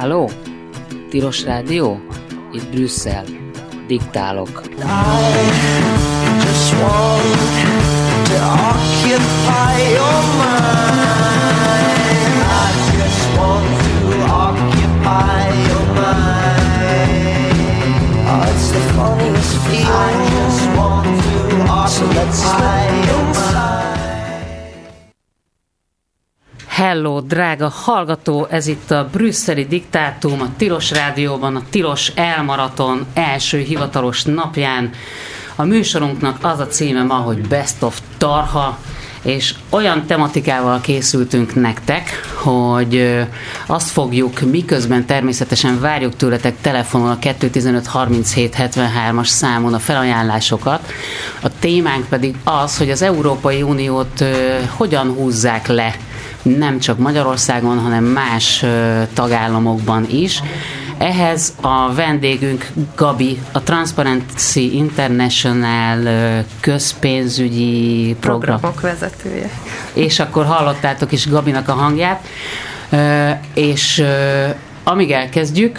Halló? Tilos Rádió? Itt Brüsszel. Diktálok. I just want to occupy your mind. I just want to occupy your mind. Oh, it's the funniest feeling. I just want to occupy your mind. Hello, drága hallgató, ez itt a brüsszeli diktátum, a Tilos Rádióban, a Tilos Elmaraton első hivatalos napján. A műsorunknak az a címe ma, hogy Best of Tarha, és olyan tematikával készültünk nektek, hogy azt fogjuk, miközben természetesen várjuk tőletek telefonon a 215 37 73-as számon a felajánlásokat. A témánk pedig az, hogy az Európai Uniót hogyan húzzák le nem csak Magyarországon, hanem más tagállamokban is. Ehhez a vendégünk Gabi, a Transparency International közpénzügyi program. programok vezetője. És akkor hallottátok is Gabinak a hangját. És amíg elkezdjük,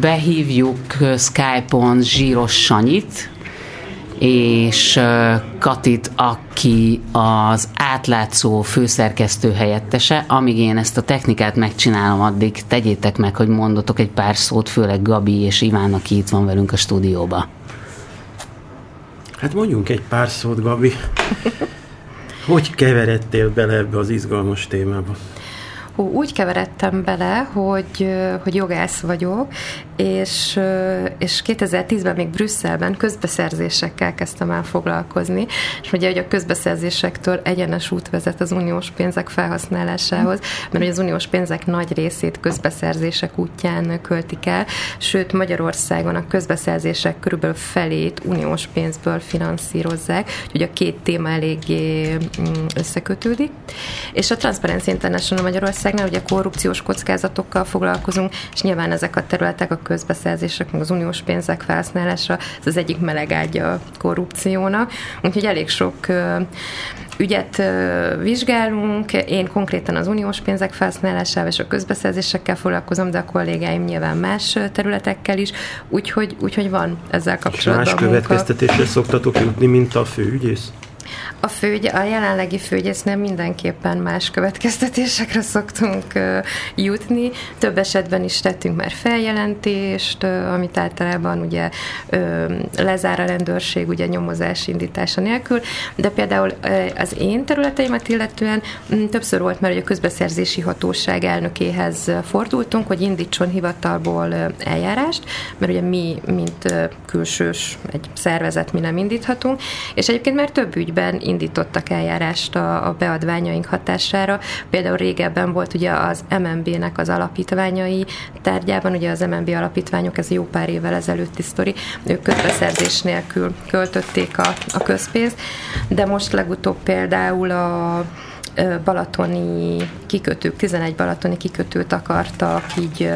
behívjuk Skype-on Zsíros Sanyit, és Katit, aki az átlátszó főszerkesztő helyettese. Amíg én ezt a technikát megcsinálom, addig tegyétek meg, hogy mondotok egy pár szót, főleg Gabi és Iván, aki itt van velünk a stúdióba. Hát mondjunk egy pár szót, Gabi. Hogy keveredtél bele ebbe az izgalmas témába? úgy keveredtem bele, hogy, hogy jogász vagyok, és, és 2010-ben még Brüsszelben közbeszerzésekkel kezdtem el foglalkozni, és ugye, hogy a közbeszerzésektől egyenes út vezet az uniós pénzek felhasználásához, mert hogy az uniós pénzek nagy részét közbeszerzések útján költik el, sőt Magyarországon a közbeszerzések körülbelül felét uniós pénzből finanszírozzák, úgyhogy a két téma eléggé mm, összekötődik. És a Transparency International Magyarországnál ugye korrupciós kockázatokkal foglalkozunk, és nyilván ezek a területek a közbeszerzések, meg az uniós pénzek felhasználása, ez az egyik melegágya a korrupciónak. Úgyhogy elég sok ügyet vizsgálunk. Én konkrétan az uniós pénzek felhasználásával és a közbeszerzésekkel foglalkozom, de a kollégáim nyilván más területekkel is, úgyhogy, úgyhogy van ezzel kapcsolatban És más következtetésre szoktatok jutni, mint a főügyész? A, főgy, a jelenlegi főgyésznél mindenképpen más következtetésekre szoktunk jutni. Több esetben is tettünk már feljelentést, amit általában ugye lezár a rendőrség ugye nyomozás indítása nélkül, de például az én területeimet illetően többször volt már, hogy a közbeszerzési hatóság elnökéhez fordultunk, hogy indítson hivatalból eljárást, mert ugye mi, mint külsős egy szervezet, mi nem indíthatunk, és egyébként már több ügyben indítottak eljárást a, a beadványaink hatására. Például régebben volt ugye az MNB-nek az alapítványai tárgyában, ugye az MNB alapítványok, ez jó pár évvel ezelőtti sztori, ők közbeszerzés nélkül költötték a, a közpénzt, de most legutóbb például a balatoni kikötők, 11 balatoni kikötőt akartak így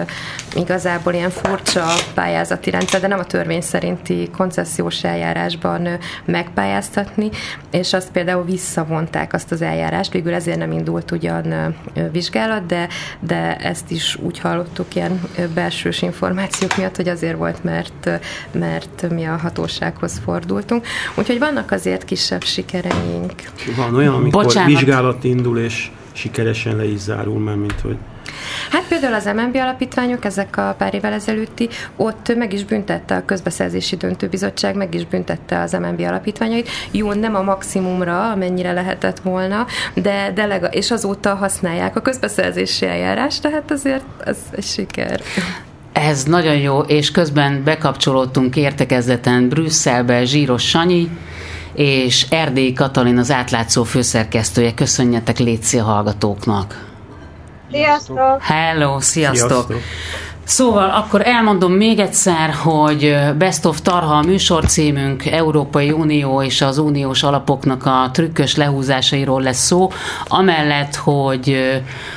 igazából ilyen furcsa pályázati rendszer, de nem a törvény szerinti koncesziós eljárásban megpályáztatni, és azt például visszavonták azt az eljárást, végül ezért nem indult ugyan vizsgálat, de, de ezt is úgy hallottuk ilyen belsős információk miatt, hogy azért volt, mert, mert mi a hatósághoz fordultunk. Úgyhogy vannak azért kisebb sikereink. Van olyan, amikor Bocsánat. vizsgálati indul, és sikeresen le is zárul, mert mint hogy Hát például az MNB alapítványok, ezek a pár évvel ezelőtti, ott meg is büntette a közbeszerzési döntőbizottság, meg is büntette az MNB alapítványait. Jó, nem a maximumra, amennyire lehetett volna, de, de lega, és azóta használják a közbeszerzési eljárás, tehát azért az egy siker. Ez nagyon jó, és közben bekapcsolódtunk értekezleten Brüsszelbe Zsíros Sanyi, és Erdély Katalin az átlátszó főszerkesztője. Köszönjetek Léci a hallgatóknak! Sziasztok! Hello, sziasztok! sziasztok. Szóval akkor elmondom még egyszer, hogy Best of Tarha a műsorcímünk, Európai Unió és az uniós alapoknak a trükkös lehúzásairól lesz szó, amellett, hogy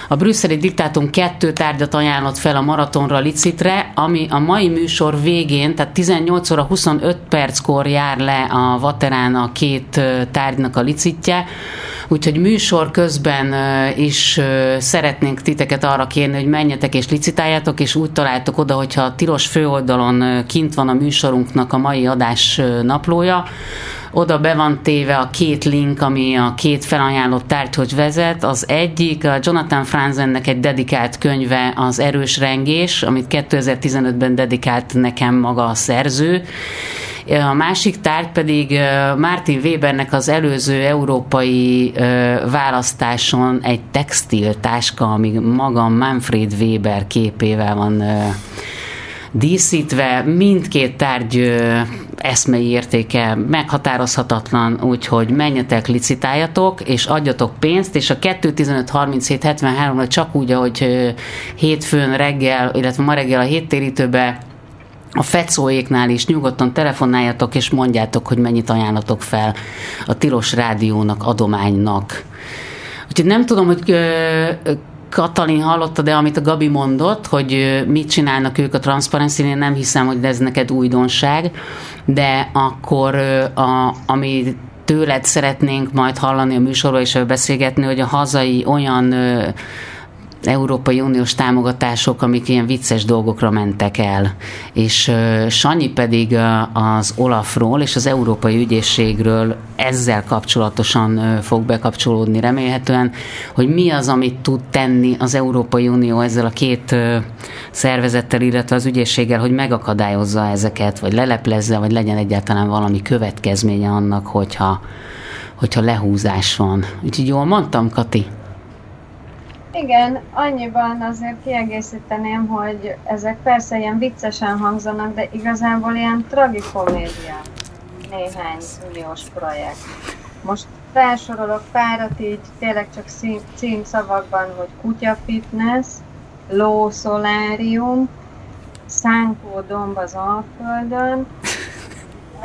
a brüsszeli diktátum kettő tárgyat ajánlott fel a maratonra licitre, ami a mai műsor végén, tehát 18 óra 25 perckor jár le a Vaterán a két tárgynak a licitje, Úgyhogy műsor közben is szeretnénk titeket arra kérni, hogy menjetek és licitáljátok, és úgy találtok oda, hogyha a Tilos főoldalon kint van a műsorunknak a mai adás naplója, oda be van téve a két link, ami a két felajánlott tárgyhoz vezet. Az egyik a Jonathan Franzennek egy dedikált könyve, az Erős Rengés, amit 2015-ben dedikált nekem maga a szerző, a másik tárgy pedig Martin Webernek az előző európai választáson egy textiltáska, ami maga Manfred Weber képével van díszítve, mindkét tárgy eszmei értéke meghatározhatatlan, úgyhogy menjetek, licitáljatok, és adjatok pénzt, és a 2.15.37.73-ra csak úgy, ahogy hétfőn reggel, illetve ma reggel a héttérítőbe a fecóéknál is nyugodtan telefonáljatok, és mondjátok, hogy mennyit ajánlatok fel a Tilos Rádiónak, adománynak. Úgyhogy nem tudom, hogy Katalin hallotta, de amit a Gabi mondott, hogy mit csinálnak ők a transzparency én nem hiszem, hogy ez neked újdonság, de akkor a, ami tőled szeretnénk majd hallani a műsorban és beszélgetni, hogy a hazai olyan Európai Uniós támogatások, amik ilyen vicces dolgokra mentek el. És Sanyi pedig az Olafról és az Európai Ügyészségről ezzel kapcsolatosan fog bekapcsolódni remélhetően, hogy mi az, amit tud tenni az Európai Unió ezzel a két szervezettel, illetve az ügyészséggel, hogy megakadályozza ezeket, vagy leleplezze, vagy legyen egyáltalán valami következménye annak, hogyha, hogyha lehúzás van. Úgyhogy jól mondtam, Kati? Igen, annyiban azért kiegészíteném, hogy ezek persze ilyen viccesen hangzanak, de igazából ilyen tragikomédia néhány uniós projekt. Most felsorolok párat így tényleg csak címszavakban, hogy kutya fitness, ló szolárium, szánkó domb az Alföldön,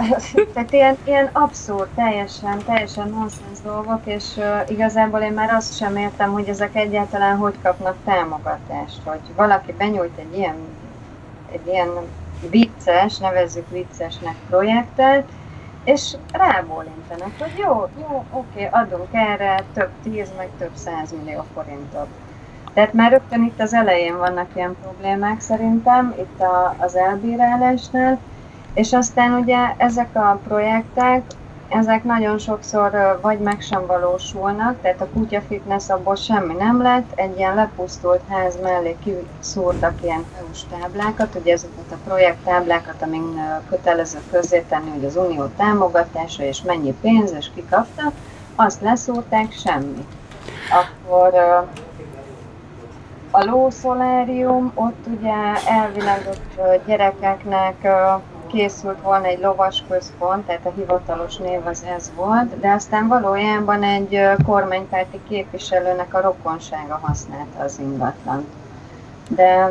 tehát ilyen, ilyen abszurd, teljesen, teljesen nonsens dolgok, és uh, igazából én már azt sem értem, hogy ezek egyáltalán hogy kapnak támogatást, hogy valaki benyújt egy ilyen, egy ilyen vicces, nevezzük viccesnek projektet, és rábólintanak, hogy jó, jó, oké, adunk erre több tíz, meg több százmillió forintot. Tehát már rögtön itt az elején vannak ilyen problémák szerintem, itt a, az elbírálásnál, és aztán ugye ezek a projektek, ezek nagyon sokszor vagy meg sem valósulnak, tehát a kutya fitness abból semmi nem lett, egy ilyen lepusztult ház mellé kiszúrtak ilyen EU-s táblákat, ugye ezeket a projekttáblákat, amin kötelező tenni, hogy az unió támogatása és mennyi pénz, és ki kapta, azt leszúrták, semmi. Akkor a lószolárium, ott ugye elvileg ott gyerekeknek készült volna egy lovas központ, tehát a hivatalos név az ez volt, de aztán valójában egy kormánypárti képviselőnek a rokonsága használta az ingatlan. De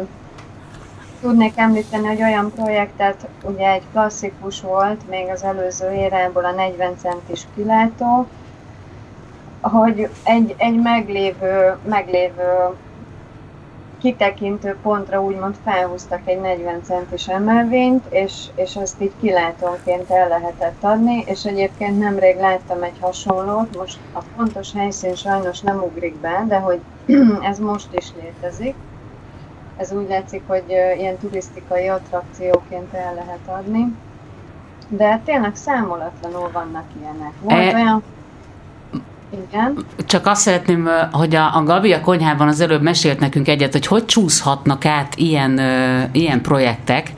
tudnék említeni, hogy olyan projektet, ugye egy klasszikus volt, még az előző érából a 40 centis kilátó, hogy egy, egy meglévő, meglévő kitekintő pontra úgymond felhúztak egy 40 centis emelvényt, és, és azt így kilátónként el lehetett adni, és egyébként nemrég láttam egy hasonlót, most a pontos helyszín sajnos nem ugrik be, de hogy ez most is létezik. Ez úgy látszik, hogy ilyen turisztikai attrakcióként el lehet adni. De tényleg számolatlanul vannak ilyenek. Volt e- olyan igen. Csak azt szeretném, hogy a, a Gabi a konyhában az előbb mesélt nekünk egyet, hogy hogy csúszhatnak át ilyen, ilyen projektek,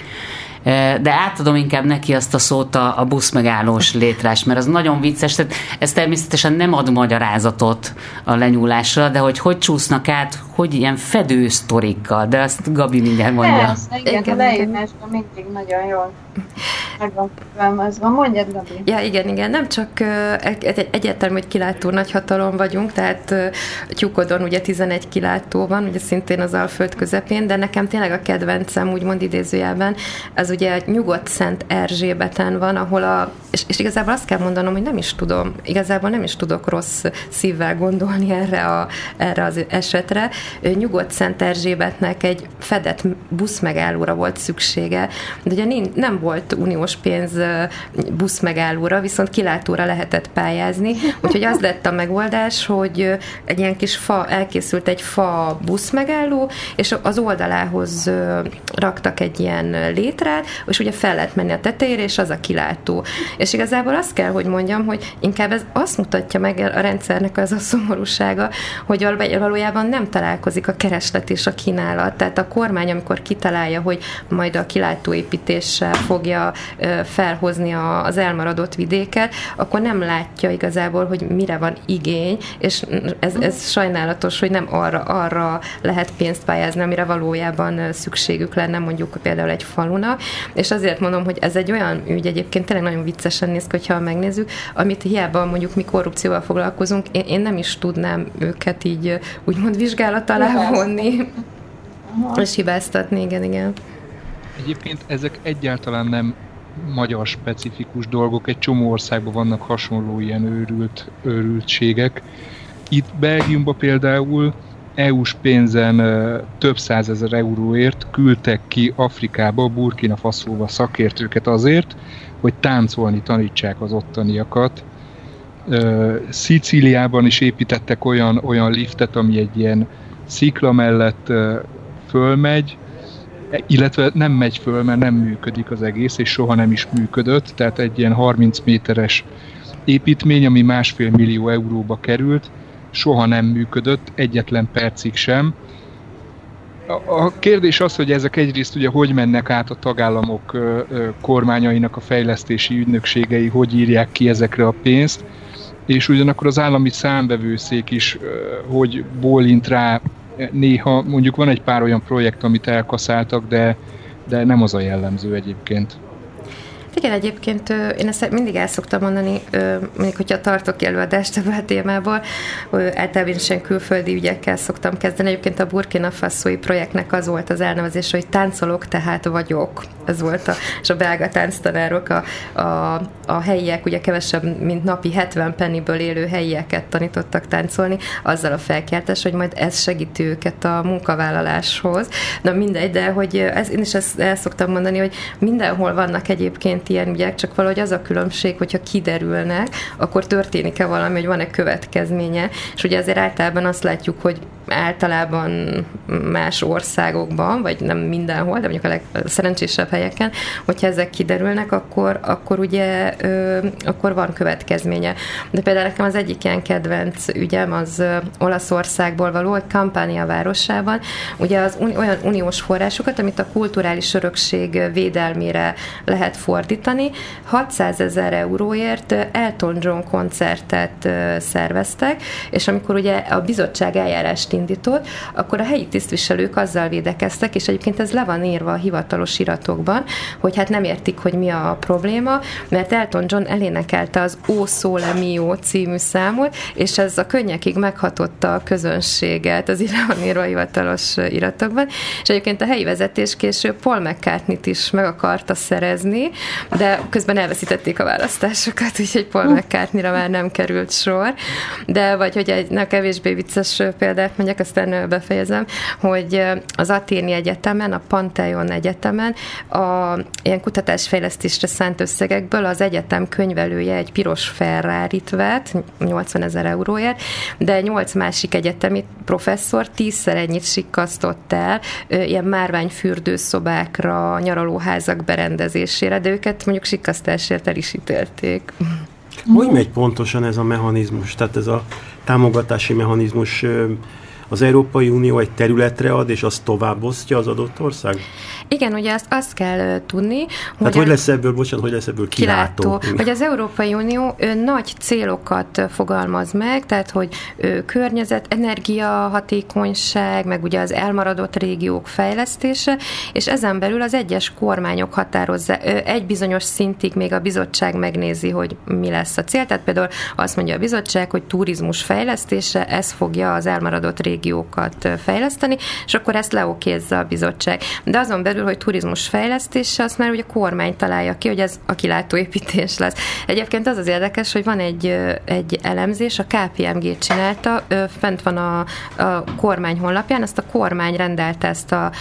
de átadom inkább neki azt a szót a, a buszmegállós létrás, mert az nagyon vicces, tehát ez természetesen nem ad magyarázatot a lenyúlásra, de hogy hogy csúsznak át, hogy ilyen fedősztorikkal, de azt Gabi mindjárt mondja. Persze, igen, igen a leírásban mindig nagyon jól meg van fogalmazva. Mondjad, Gabi. Ja, igen, igen, nem csak egy, egyértelmű, hogy kilátó nagyhatalom vagyunk, tehát Tyukodon ugye 11 kilátó van, ugye szintén az Alföld közepén, de nekem tényleg a kedvencem, úgymond idézőjelben, ez ugye Nyugodt Szent Erzsébeten van, ahol a és, és igazából azt kell mondanom, hogy nem is tudom, igazából nem is tudok rossz szívvel gondolni erre, a, erre az esetre. Nyugodt Szent Erzsébetnek egy fedett buszmegállóra volt szüksége, de ugye nem volt uniós pénz buszmegállóra, viszont kilátóra lehetett pályázni, úgyhogy az lett a megoldás, hogy egy ilyen kis fa, elkészült egy fa buszmegálló, és az oldalához raktak egy ilyen létrát, és ugye fel lehet menni a tetejére, és az a kilátó. És igazából azt kell, hogy mondjam, hogy inkább ez azt mutatja meg a rendszernek az a szomorúsága, hogy valójában nem találkozik a kereslet és a kínálat. Tehát a kormány, amikor kitalálja, hogy majd a kilátóépítéssel fogja felhozni az elmaradott vidéket, akkor nem látja igazából, hogy mire van igény, és ez, ez sajnálatos, hogy nem arra, arra lehet pénzt pályázni, amire valójában szükségük lenne mondjuk például egy falunak, és azért mondom, hogy ez egy olyan ügy egyébként tényleg nagyon viccesen néz ki, hogyha megnézzük, amit hiába mondjuk mi korrupcióval foglalkozunk, én, én nem is tudnám őket így úgymond vizsgálat alá vonni. És hibáztatni, igen, igen. Egyébként ezek egyáltalán nem magyar specifikus dolgok, egy csomó országban vannak hasonló ilyen őrült, őrültségek. Itt Belgiumban például EU-s pénzen több százezer euróért küldtek ki Afrikába, Burkina Faszóba szakértőket azért, hogy táncolni tanítsák az ottaniakat. Szicíliában is építettek olyan, olyan liftet, ami egy ilyen szikla mellett fölmegy, illetve nem megy föl, mert nem működik az egész, és soha nem is működött, tehát egy ilyen 30 méteres építmény, ami másfél millió euróba került, soha nem működött, egyetlen percig sem. A kérdés az, hogy ezek egyrészt ugye hogy mennek át a tagállamok kormányainak a fejlesztési ügynökségei, hogy írják ki ezekre a pénzt, és ugyanakkor az állami számbevőszék is hogy bólint rá néha, mondjuk van egy pár olyan projekt, amit elkaszáltak, de, de nem az a jellemző egyébként. Igen, egyébként én ezt mindig el szoktam mondani, mondjuk, hogyha tartok előadást ebből a témából, általában is külföldi ügyekkel szoktam kezdeni. Egyébként a Burkina Faso projektnek az volt az elnevezés, hogy táncolok, tehát vagyok. Ez volt a, és a belga tánctanárok, a, a, a helyiek, ugye kevesebb, mint napi 70 penniből élő helyieket tanítottak táncolni, azzal a felkeltés, hogy majd ez segíti őket a munkavállaláshoz. Na mindegy, de hogy ez, én is ezt el szoktam mondani, hogy mindenhol vannak egyébként történt ilyen ügyek, csak valahogy az a különbség, hogyha kiderülnek, akkor történik-e valami, hogy van-e következménye, és ugye azért általában azt látjuk, hogy általában más országokban, vagy nem mindenhol, de mondjuk a legszerencsésebb helyeken, hogyha ezek kiderülnek, akkor, akkor ugye ö, akkor van következménye. De például nekem az egyik ilyen kedvenc ügyem az Olaszországból való, hogy Kampánia városában, ugye az olyan uniós forrásokat, amit a kulturális örökség védelmére lehet fordítani, 600 ezer euróért Elton John koncertet szerveztek, és amikor ugye a bizottság eljárást indított, akkor a helyi tisztviselők azzal védekeztek, és egyébként ez le van írva a hivatalos iratokban, hogy hát nem értik, hogy mi a probléma, mert Elton John elénekelte az Ó Sole Mio című számot, és ez a könnyekig meghatotta a közönséget, az le van írva a hivatalos iratokban, és egyébként a helyi vezetés később Paul mccartney is meg akarta szerezni, de közben elveszítették a választásokat, úgyhogy Paul mccartney már nem került sor, de vagy hogy egy na, kevésbé vicces példát mondjak, aztán befejezem, hogy az Aténi Egyetemen, a Pantheon Egyetemen a ilyen kutatásfejlesztésre szánt összegekből az egyetem könyvelője egy piros ferrari vett, 80 ezer euróért, de nyolc másik egyetemi professzor tízszer ennyit sikkasztott el ilyen márványfürdőszobákra, nyaralóházak berendezésére, de őket mondjuk sikkasztásért el is ítélték. Hogy megy pontosan ez a mechanizmus? Tehát ez a támogatási mechanizmus az Európai Unió egy területre ad, és azt továbbosztja az adott ország? Igen, ugye azt, azt kell tudni, hogy... Hát hogy lesz ebből, bocsánat, hogy lesz ebből kilátó? kilátó hogy az Európai Unió ő, nagy célokat fogalmaz meg, tehát hogy ő, környezet, energiahatékonyság, meg ugye az elmaradott régiók fejlesztése, és ezen belül az egyes kormányok határozza, egy bizonyos szintig még a bizottság megnézi, hogy mi lesz a cél, tehát például azt mondja a bizottság, hogy turizmus fejlesztése, ez fogja az elmaradott régiókat fejleszteni, és akkor ezt leokézza a bizottság. De azon belül kívül, hogy turizmus fejlesztése, azt már ugye a kormány találja ki, hogy ez a kilátóépítés lesz. Egyébként az az érdekes, hogy van egy, egy elemzés, a KPMG csinálta, fent van a, a kormány honlapján, ezt a kormány rendelte ezt a,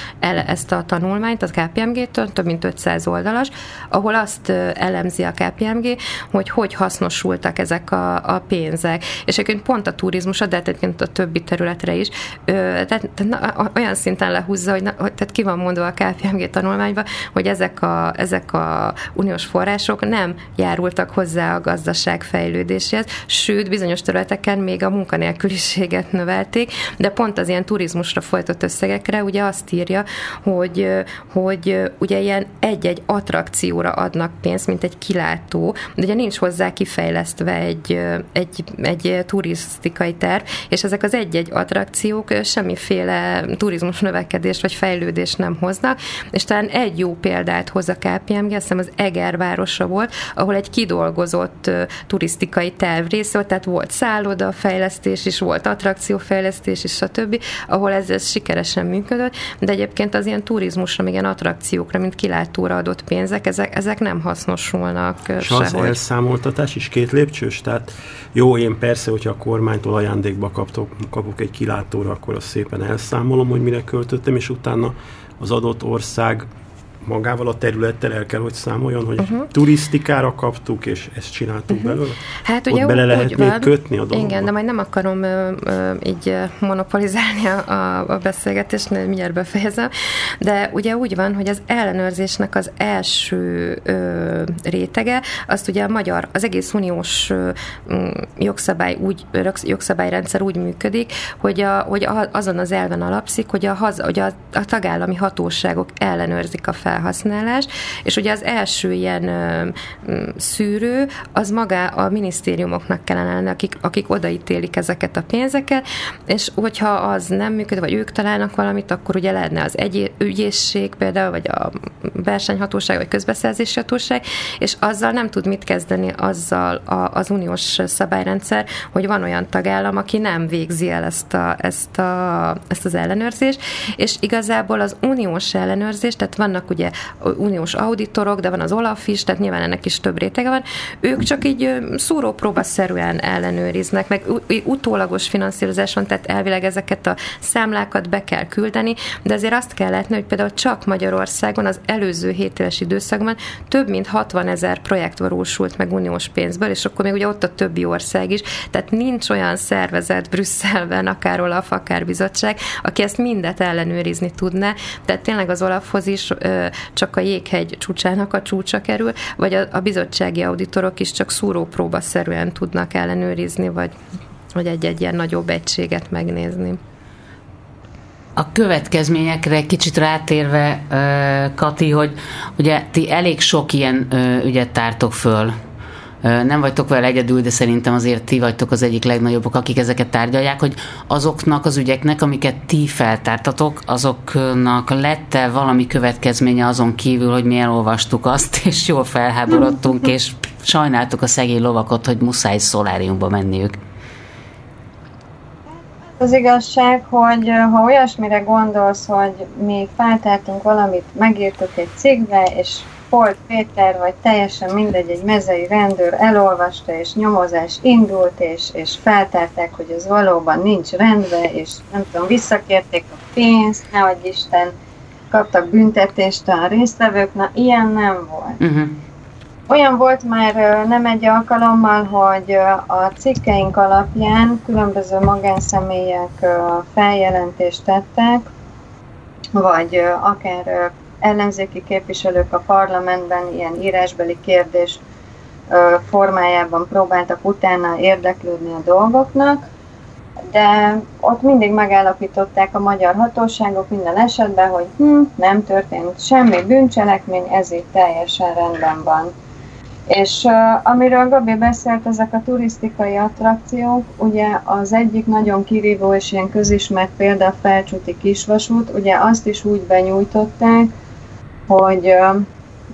ezt a tanulmányt, az KPMG-től, több mint 500 oldalas, ahol azt elemzi a KPMG, hogy hogy hasznosultak ezek a, a pénzek. És egyébként pont a turizmus, de hát egyébként a többi területre is, tehát, tehát olyan szinten lehúzza, hogy, hogy tehát ki van mondva a KPMG tanulmányban, hogy ezek a, ezek a uniós források nem járultak hozzá a gazdaság fejlődéséhez, sőt, bizonyos területeken még a munkanélküliséget növelték, de pont az ilyen turizmusra folytott összegekre ugye azt írja, hogy, hogy ugye ilyen egy-egy attrakcióra adnak pénzt, mint egy kilátó, de ugye nincs hozzá kifejlesztve egy, egy, egy turisztikai terv, és ezek az egy-egy attrakciók semmiféle turizmus növekedést vagy fejlődést nem hoznak, és talán egy jó példát hoz a KPMG, azt hiszem az Eger városa volt, ahol egy kidolgozott turisztikai terv része volt, tehát volt szálloda fejlesztés is, volt attrakciófejlesztés is, stb., ahol ez, ez sikeresen működött, de egyébként az ilyen turizmusra, ilyen attrakciókra, mint kilátóra adott pénzek, ezek, ezek nem hasznosulnak És sehogy. az elszámoltatás is két lépcsős? Tehát jó, én persze, hogyha a kormánytól ajándékba kaptok, kapok egy kilátóra, akkor azt szépen elszámolom, hogy mire költöttem, és utána az adott ország magával a területtel el kell, hogy számoljon, hogy uh-huh. turisztikára kaptuk, és ezt csináltuk uh-huh. belőle? Hát ugye Ott bele lehet még van. kötni a dolgokba? Igen, de majd nem akarom ö, ö, így monopolizálni a, a, beszélgetést, mindjárt befejezem, de ugye úgy van, hogy az ellenőrzésnek az első ö, rétege, azt ugye a magyar, az egész uniós ö, jogszabály úgy, jogszabályrendszer úgy működik, hogy, a, hogy a, azon az elven alapszik, hogy a, haza, hogy a, a tagállami hatóságok ellenőrzik a fel felhasználás, és ugye az első ilyen szűrő az maga a minisztériumoknak kellene lenni, akik, akik odaítélik ezeket a pénzeket, és hogyha az nem működik, vagy ők találnak valamit, akkor ugye lehetne az egy ügyészség például, vagy a versenyhatóság, vagy közbeszerzési hatóság, és azzal nem tud mit kezdeni azzal a, az uniós szabályrendszer, hogy van olyan tagállam, aki nem végzi el ezt, a, ezt, a, ezt az ellenőrzést, és igazából az uniós ellenőrzés, tehát vannak ugye ugye uniós auditorok, de van az Olaf is, tehát nyilván ennek is több rétege van. Ők csak így szúrópróbaszerűen ellenőriznek, meg utólagos finanszírozás van, tehát elvileg ezeket a számlákat be kell küldeni, de azért azt kell látni, hogy például csak Magyarországon az előző 7 éves időszakban több mint 60 ezer projekt valósult meg uniós pénzből, és akkor még ugye ott a többi ország is, tehát nincs olyan szervezet Brüsszelben, akár Olaf, akár bizottság, aki ezt mindet ellenőrizni tudná, tehát tényleg az Olafhoz is csak a jéghegy csúcsának a csúcsa kerül, vagy a, a bizottsági auditorok is csak szúrópróbaszerűen tudnak ellenőrizni, vagy, vagy egy-egy ilyen nagyobb egységet megnézni. A következményekre kicsit rátérve, Kati, hogy ugye ti elég sok ilyen ügyet tártok föl nem vagytok vele egyedül, de szerintem azért ti vagytok az egyik legnagyobbak, akik ezeket tárgyalják, hogy azoknak az ügyeknek, amiket ti feltártatok, azoknak lette valami következménye azon kívül, hogy mi elolvastuk azt, és jól felháborodtunk, és sajnáltuk a szegény lovakot, hogy muszáj szoláriumba menniük. Az igazság, hogy ha olyasmire gondolsz, hogy mi feltártunk valamit, megírtuk egy cikkbe, és Holt Péter, vagy teljesen mindegy, egy mezei rendőr elolvasta, és nyomozás indult, és, és feltárták, hogy ez valóban nincs rendben, és nem tudom, visszakérték a pénzt, nehogy Isten, kaptak büntetést a résztvevők, na ilyen nem volt. Uh-huh. Olyan volt már nem egy alkalommal, hogy a cikkeink alapján különböző magánszemélyek feljelentést tettek, vagy akár ellenzéki képviselők a parlamentben ilyen írásbeli kérdés formájában próbáltak utána érdeklődni a dolgoknak, de ott mindig megállapították a magyar hatóságok minden esetben, hogy hm, nem történt semmi bűncselekmény, ez így teljesen rendben van. És uh, amiről Gabi beszélt, ezek a turisztikai attrakciók, ugye az egyik nagyon kirívó és ilyen közismert példa a felcsúti kisvasút, ugye azt is úgy benyújtották, hogy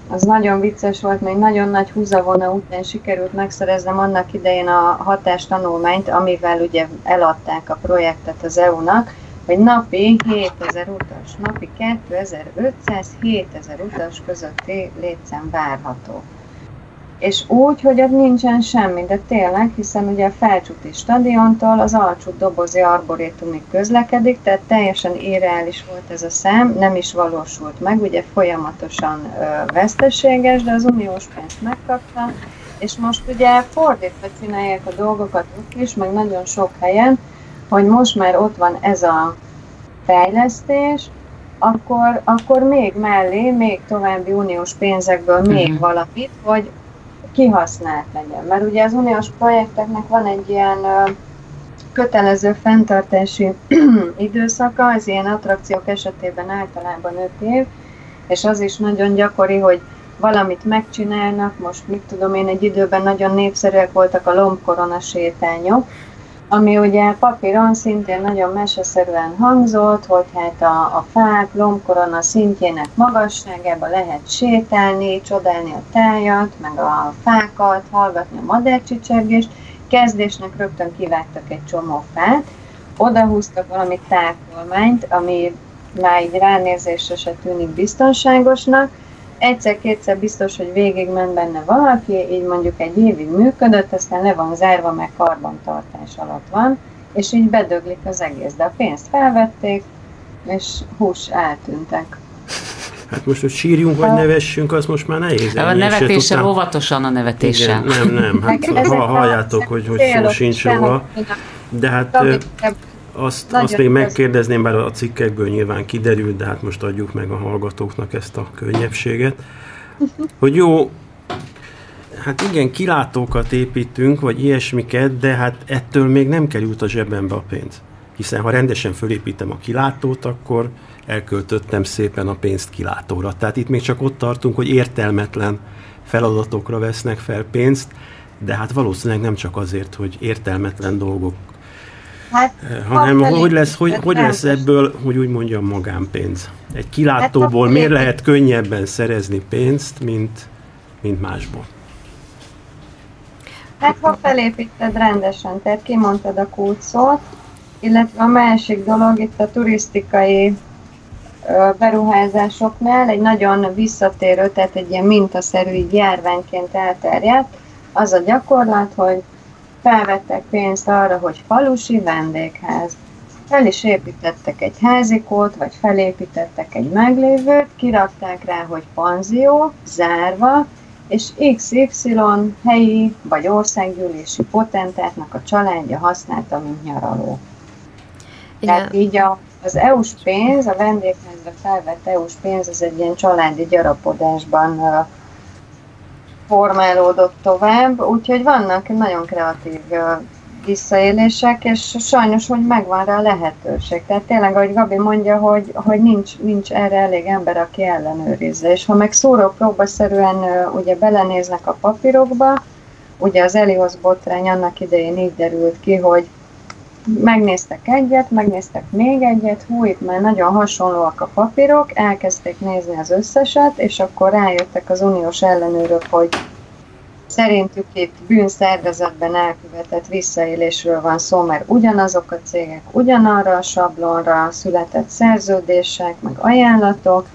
az nagyon vicces volt, még nagyon nagy húzavona után sikerült megszereznem annak idején a hatástanulmányt, amivel ugye eladták a projektet az EU-nak, hogy napi 7000 utas, napi 2500-7000 utas közötti létszám várható. És úgy, hogy ott nincsen semmi, de tényleg, hiszen ugye a Felcsúti stadiontól az Alcsút dobozi arborétumig közlekedik, tehát teljesen irreális volt ez a szám, nem is valósult meg, ugye folyamatosan ö, veszteséges, de az uniós pénzt megkapta, és most ugye fordítva csinálják a dolgokat ott is, meg nagyon sok helyen, hogy most már ott van ez a fejlesztés, akkor, akkor még mellé, még további uniós pénzekből még uh-huh. valamit, hogy kihasznált legyen. Mert ugye az uniós projekteknek van egy ilyen kötelező fenntartási időszaka, az ilyen attrakciók esetében általában 5 év, és az is nagyon gyakori, hogy valamit megcsinálnak, most mit tudom én, egy időben nagyon népszerűek voltak a lombkorona sétányok, ami ugye papíron szintén nagyon meseszerűen hangzott, hogy hát a, a fák lombkorona szintjének magasságába lehet sétálni, csodálni a tájat, meg a fákat, hallgatni a madárcsicsergést. Kezdésnek rögtön kivágtak egy csomó fát, odahúztak valami tákolmányt, ami már így ránézésre se tűnik biztonságosnak, egyszer-kétszer biztos, hogy végigment benne valaki, így mondjuk egy évig működött, aztán le van zárva, meg karbantartás alatt van, és így bedöglik az egész. De a pénzt felvették, és hús eltűntek. Hát most, hogy sírjunk vagy nevessünk, az most már nehéz. A nevetéssel után... óvatosan a nevetéssel. Igen, nem, nem, hát ha, halljátok, hogy, hogy szó sincs róla. De hát azt, azt még megkérdezném, bár a cikkekből nyilván kiderült, de hát most adjuk meg a hallgatóknak ezt a könnyebbséget, hogy jó, hát igen, kilátókat építünk, vagy ilyesmiket, de hát ettől még nem került a zsebembe a pénz. Hiszen ha rendesen fölépítem a kilátót, akkor elköltöttem szépen a pénzt kilátóra. Tehát itt még csak ott tartunk, hogy értelmetlen feladatokra vesznek fel pénzt, de hát valószínűleg nem csak azért, hogy értelmetlen dolgok Hát, hanem hogy lesz, hogy, hogy lesz ebből, hogy úgy mondjam, magánpénz. Egy kilátóból hát, miért lehet könnyebben szerezni pénzt, mint, mint másból? Hát ha felépíted rendesen, tehát kimondtad a kulcsszót, illetve a másik dolog itt a turisztikai beruházásoknál egy nagyon visszatérő, tehát egy ilyen mintaszerű így járványként elterjedt, az a gyakorlat, hogy felvettek pénzt arra, hogy falusi vendégház. Fel is építettek egy házikót, vagy felépítettek egy meglévőt, kirakták rá, hogy panzió, zárva, és XY helyi vagy országgyűlési potentátnak a családja használta, mint nyaraló. Igen. Tehát így a, az EU-s pénz, a vendégházra felvett EU-s pénz, az egy ilyen családi gyarapodásban formálódott tovább, úgyhogy vannak nagyon kreatív visszaélések, és sajnos, hogy megvan rá a lehetőség. Tehát tényleg, ahogy Gabi mondja, hogy, hogy nincs, nincs erre elég ember, aki ellenőrizze. És ha meg próbaszerűen ugye belenéznek a papírokba, ugye az Elios botrány annak idején így derült ki, hogy megnéztek egyet, megnéztek még egyet, hú, itt már nagyon hasonlóak a papírok, elkezdték nézni az összeset, és akkor rájöttek az uniós ellenőrök, hogy szerintük itt bűnszervezetben elkövetett visszaélésről van szó, mert ugyanazok a cégek ugyanarra a sablonra született szerződések, meg ajánlatok,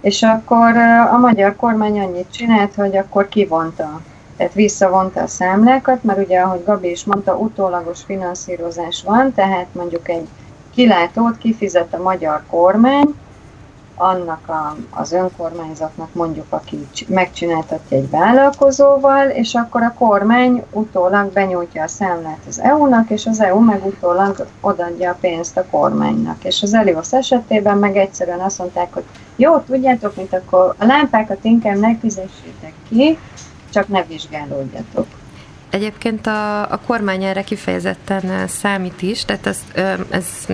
és akkor a magyar kormány annyit csinált, hogy akkor kivonta tehát visszavonta a számlákat, mert ugye, ahogy Gabi is mondta, utólagos finanszírozás van, tehát mondjuk egy kilátót kifizet a magyar kormány, annak a, az önkormányzatnak mondjuk, aki megcsináltatja egy vállalkozóval, és akkor a kormány utólag benyújtja a számlát az EU-nak, és az EU meg utólag odadja a pénzt a kormánynak. És az Elios esetében meg egyszerűen azt mondták, hogy jó, tudjátok, mint akkor a lámpákat inkább ne fizessétek ki, csak ne vizsgálódjatok. Egyébként a, a kormány erre kifejezetten számít is, tehát ez, ez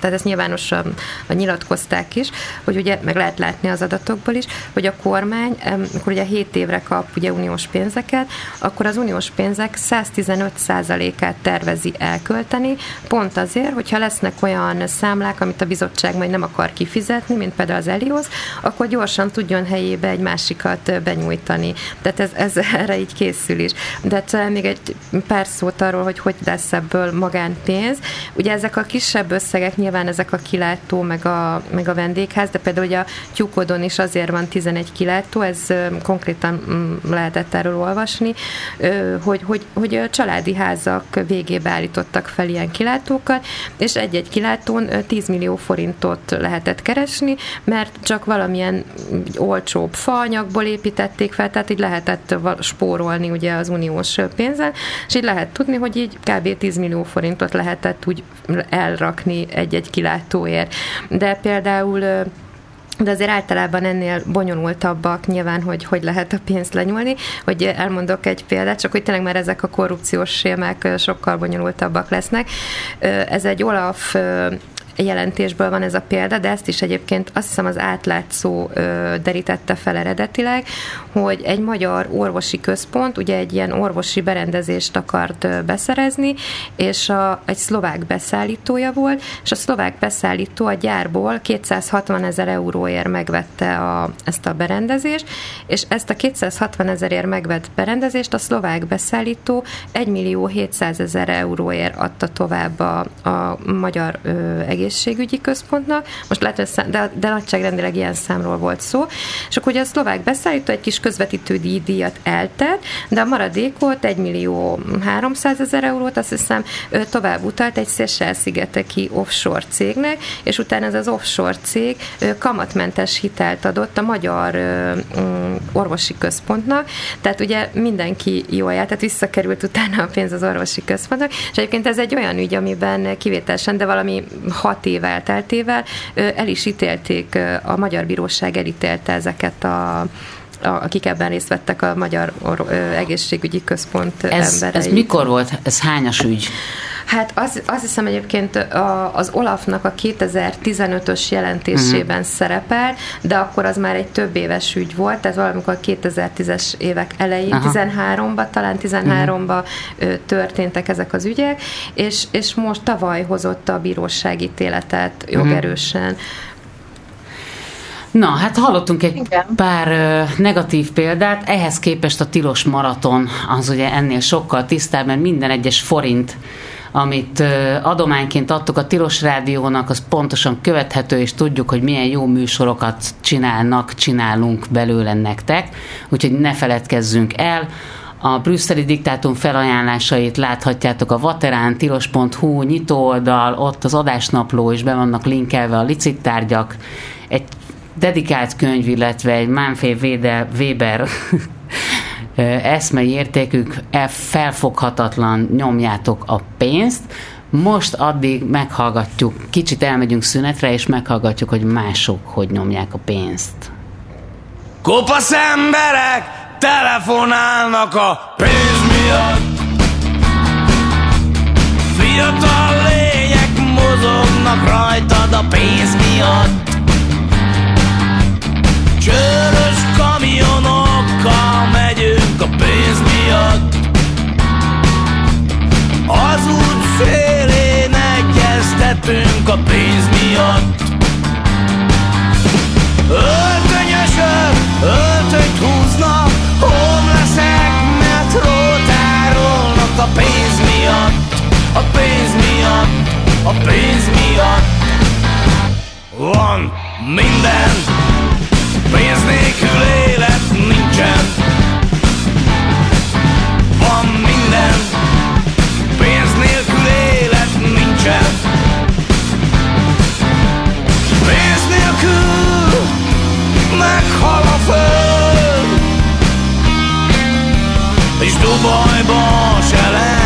tehát ezt nyilvánosan nyilatkozták is, hogy ugye meg lehet látni az adatokból is, hogy a kormány, amikor ugye 7 évre kap ugye uniós pénzeket, akkor az uniós pénzek 115%-át tervezi elkölteni, pont azért, hogyha lesznek olyan számlák, amit a bizottság majd nem akar kifizetni, mint például az Elios, akkor gyorsan tudjon helyébe egy másikat benyújtani. Tehát ez, ez erre így készül is. De hát még egy pár szót arról, hogy hogy lesz ebből magánpénz. Ugye ezek a kisebb összegek nyilván ezek a kilátó, meg a, meg a vendégház, de például ugye a tyúkodon is azért van 11 kilátó, ez konkrétan mm, lehetett erről olvasni, hogy, hogy, hogy családi házak végébe állítottak fel ilyen kilátókat, és egy-egy kilátón 10 millió forintot lehetett keresni, mert csak valamilyen olcsóbb faanyagból építették fel, tehát így lehetett spórolni ugye az uniós pénzen, és így lehet tudni, hogy így kb. 10 millió forintot lehetett úgy elrakni egy-egy kilátóért. De például de azért általában ennél bonyolultabbak nyilván, hogy hogy lehet a pénzt lenyúlni, hogy elmondok egy példát, csak hogy tényleg már ezek a korrupciós sémek sokkal bonyolultabbak lesznek. Ez egy Olaf jelentésből van ez a példa, de ezt is egyébként azt hiszem az átlátszó derítette fel eredetileg, hogy egy magyar orvosi központ ugye egy ilyen orvosi berendezést akart beszerezni, és a, egy szlovák beszállítója volt, és a szlovák beszállító a gyárból 260 ezer euróért megvette a, ezt a berendezést, és ezt a 260 ezerért megvett berendezést a szlovák beszállító 1 millió 700 ezer euróért adta tovább a, a magyar ö, egész egészségügyi központnak, most lehet, hogy szám, de, de nagyságrendileg ilyen számról volt szó, és akkor ugye a szlovák beszállító egy kis közvetítő díjat eltett, de a maradékot 1 millió 300 ezer eurót azt hiszem tovább utalt egy Széchel-szigeteki offshore cégnek, és utána ez az offshore cég kamatmentes hitelt adott a magyar mm, orvosi központnak, tehát ugye mindenki jól járt, tehát visszakerült utána a pénz az orvosi központnak, és egyébként ez egy olyan ügy, amiben kivételesen, de valami hat hat év elteltével el is ítélték, a Magyar Bíróság elítélte ezeket a akik ebben részt vettek a Magyar Egészségügyi Központ ez, emberei. Ez mikor volt? Ez hányas ügy? Hát az, azt hiszem egyébként az Olafnak a 2015-ös jelentésében uh-huh. szerepel, de akkor az már egy több éves ügy volt, tehát valamikor 2010-es évek elején, uh-huh. 13-ban, talán 13-ban uh-huh. történtek ezek az ügyek, és, és most tavaly hozott a bíróság ítéletet jogerősen. Uh-huh. Na, hát hallottunk egy Igen. pár uh, negatív példát, ehhez képest a tilos maraton az ugye ennél sokkal tisztább, mert minden egyes forint amit adományként adtuk a Tilos Rádiónak, az pontosan követhető, és tudjuk, hogy milyen jó műsorokat csinálnak, csinálunk belőle nektek, úgyhogy ne feledkezzünk el. A brüsszeli diktátum felajánlásait láthatjátok a vaterán, tilos.hu nyitóoldal, ott az adásnapló is be vannak linkelve a licittárgyak, egy dedikált könyv, illetve egy Manfred Weber eszmei értékük e felfoghatatlan, nyomjátok a pénzt. Most addig meghallgatjuk, kicsit elmegyünk szünetre, és meghallgatjuk, hogy mások hogy nyomják a pénzt. Kopasz emberek telefonálnak a pénz miatt Fiatal lények mozognak rajtad a pénz miatt Csörös miatt. Az út szélén egyeztetünk a pénz miatt. Öltönyösök, öltönyt húznak Homelessek metrót árulnak a pénz miatt. A pénz miatt, a pénz miatt. Van minden. Pénz nélkül élet nincsen Van minden. Pénz nélkül élet nincsen. Pénz nélkül meghal a föld. És Dubajban se lenne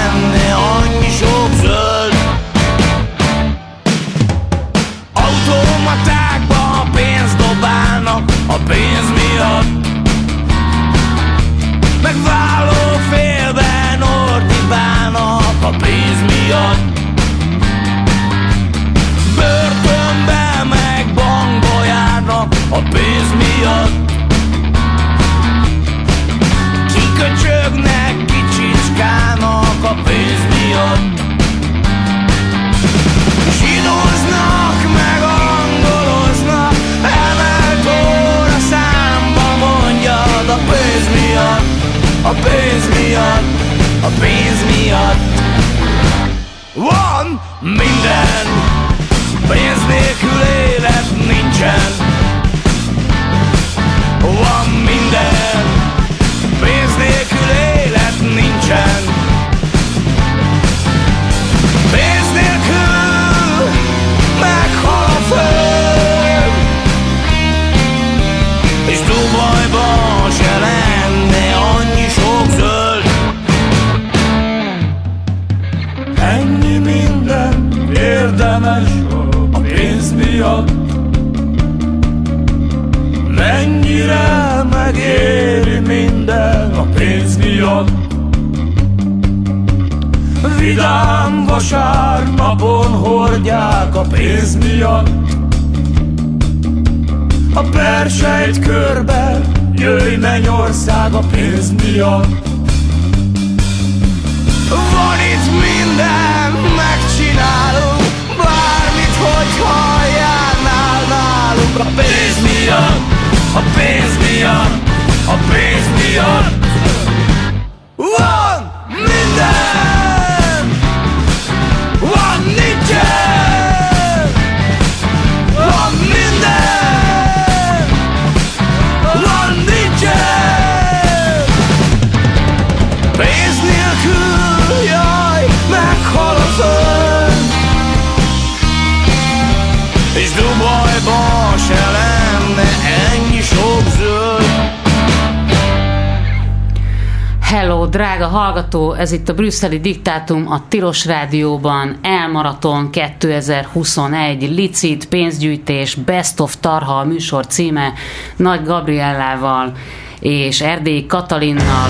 Ez itt a brüsszeli diktátum a Tilos Rádióban, Elmaraton 2021, licit, pénzgyűjtés, Best of Tarha a műsor címe, Nagy Gabriellával és Erdélyi Katalinnal.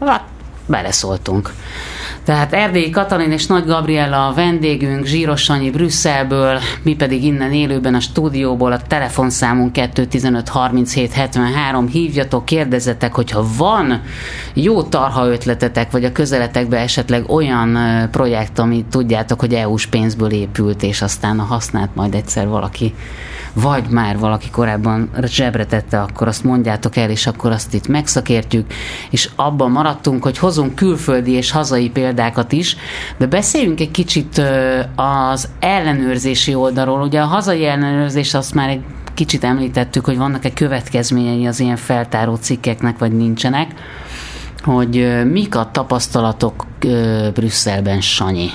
Hát, beleszóltunk. Tehát Erdélyi Katalin és Nagy Gabriella a vendégünk, Zsíros Sanyi Brüsszelből, mi pedig innen élőben a stúdióból a telefonszámunk 215 37 73. Hívjatok, kérdezzetek, hogyha van jó tarha ötletetek, vagy a közeletekben esetleg olyan projekt, ami tudjátok, hogy EU-s pénzből épült, és aztán a használt majd egyszer valaki, vagy már valaki korábban zsebre tette, akkor azt mondjátok el, és akkor azt itt megszakértjük, és abban maradtunk, hogy hozunk külföldi és hazai példákat is, de beszéljünk egy kicsit az ellenőrzési oldalról. Ugye a hazai ellenőrzés azt már egy kicsit említettük, hogy vannak-e következményei az ilyen feltáró cikkeknek, vagy nincsenek, hogy mik a tapasztalatok Brüsszelben, Sanyi?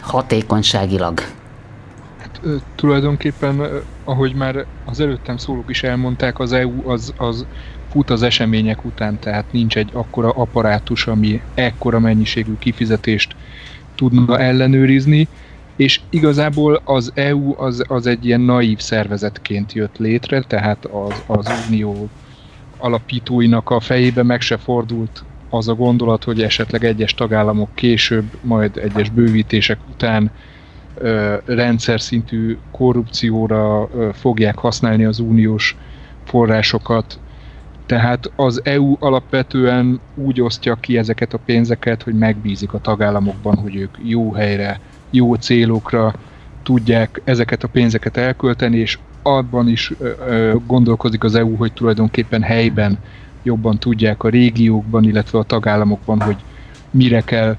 Hatékonyságilag. Tulajdonképpen, ahogy már az előttem szólók is elmondták, az EU az, az fut az események után, tehát nincs egy akkora apparátus, ami ekkora mennyiségű kifizetést tudna ellenőrizni, és igazából az EU az, az egy ilyen naív szervezetként jött létre, tehát az, az unió alapítóinak a fejébe meg se fordult az a gondolat, hogy esetleg egyes tagállamok később, majd egyes bővítések után rendszer szintű korrupcióra fogják használni az uniós forrásokat. Tehát az EU alapvetően úgy osztja ki ezeket a pénzeket, hogy megbízik a tagállamokban, hogy ők jó helyre, jó célokra tudják ezeket a pénzeket elkölteni, és abban is gondolkozik az EU, hogy tulajdonképpen helyben jobban tudják a régiókban, illetve a tagállamokban, hogy mire kell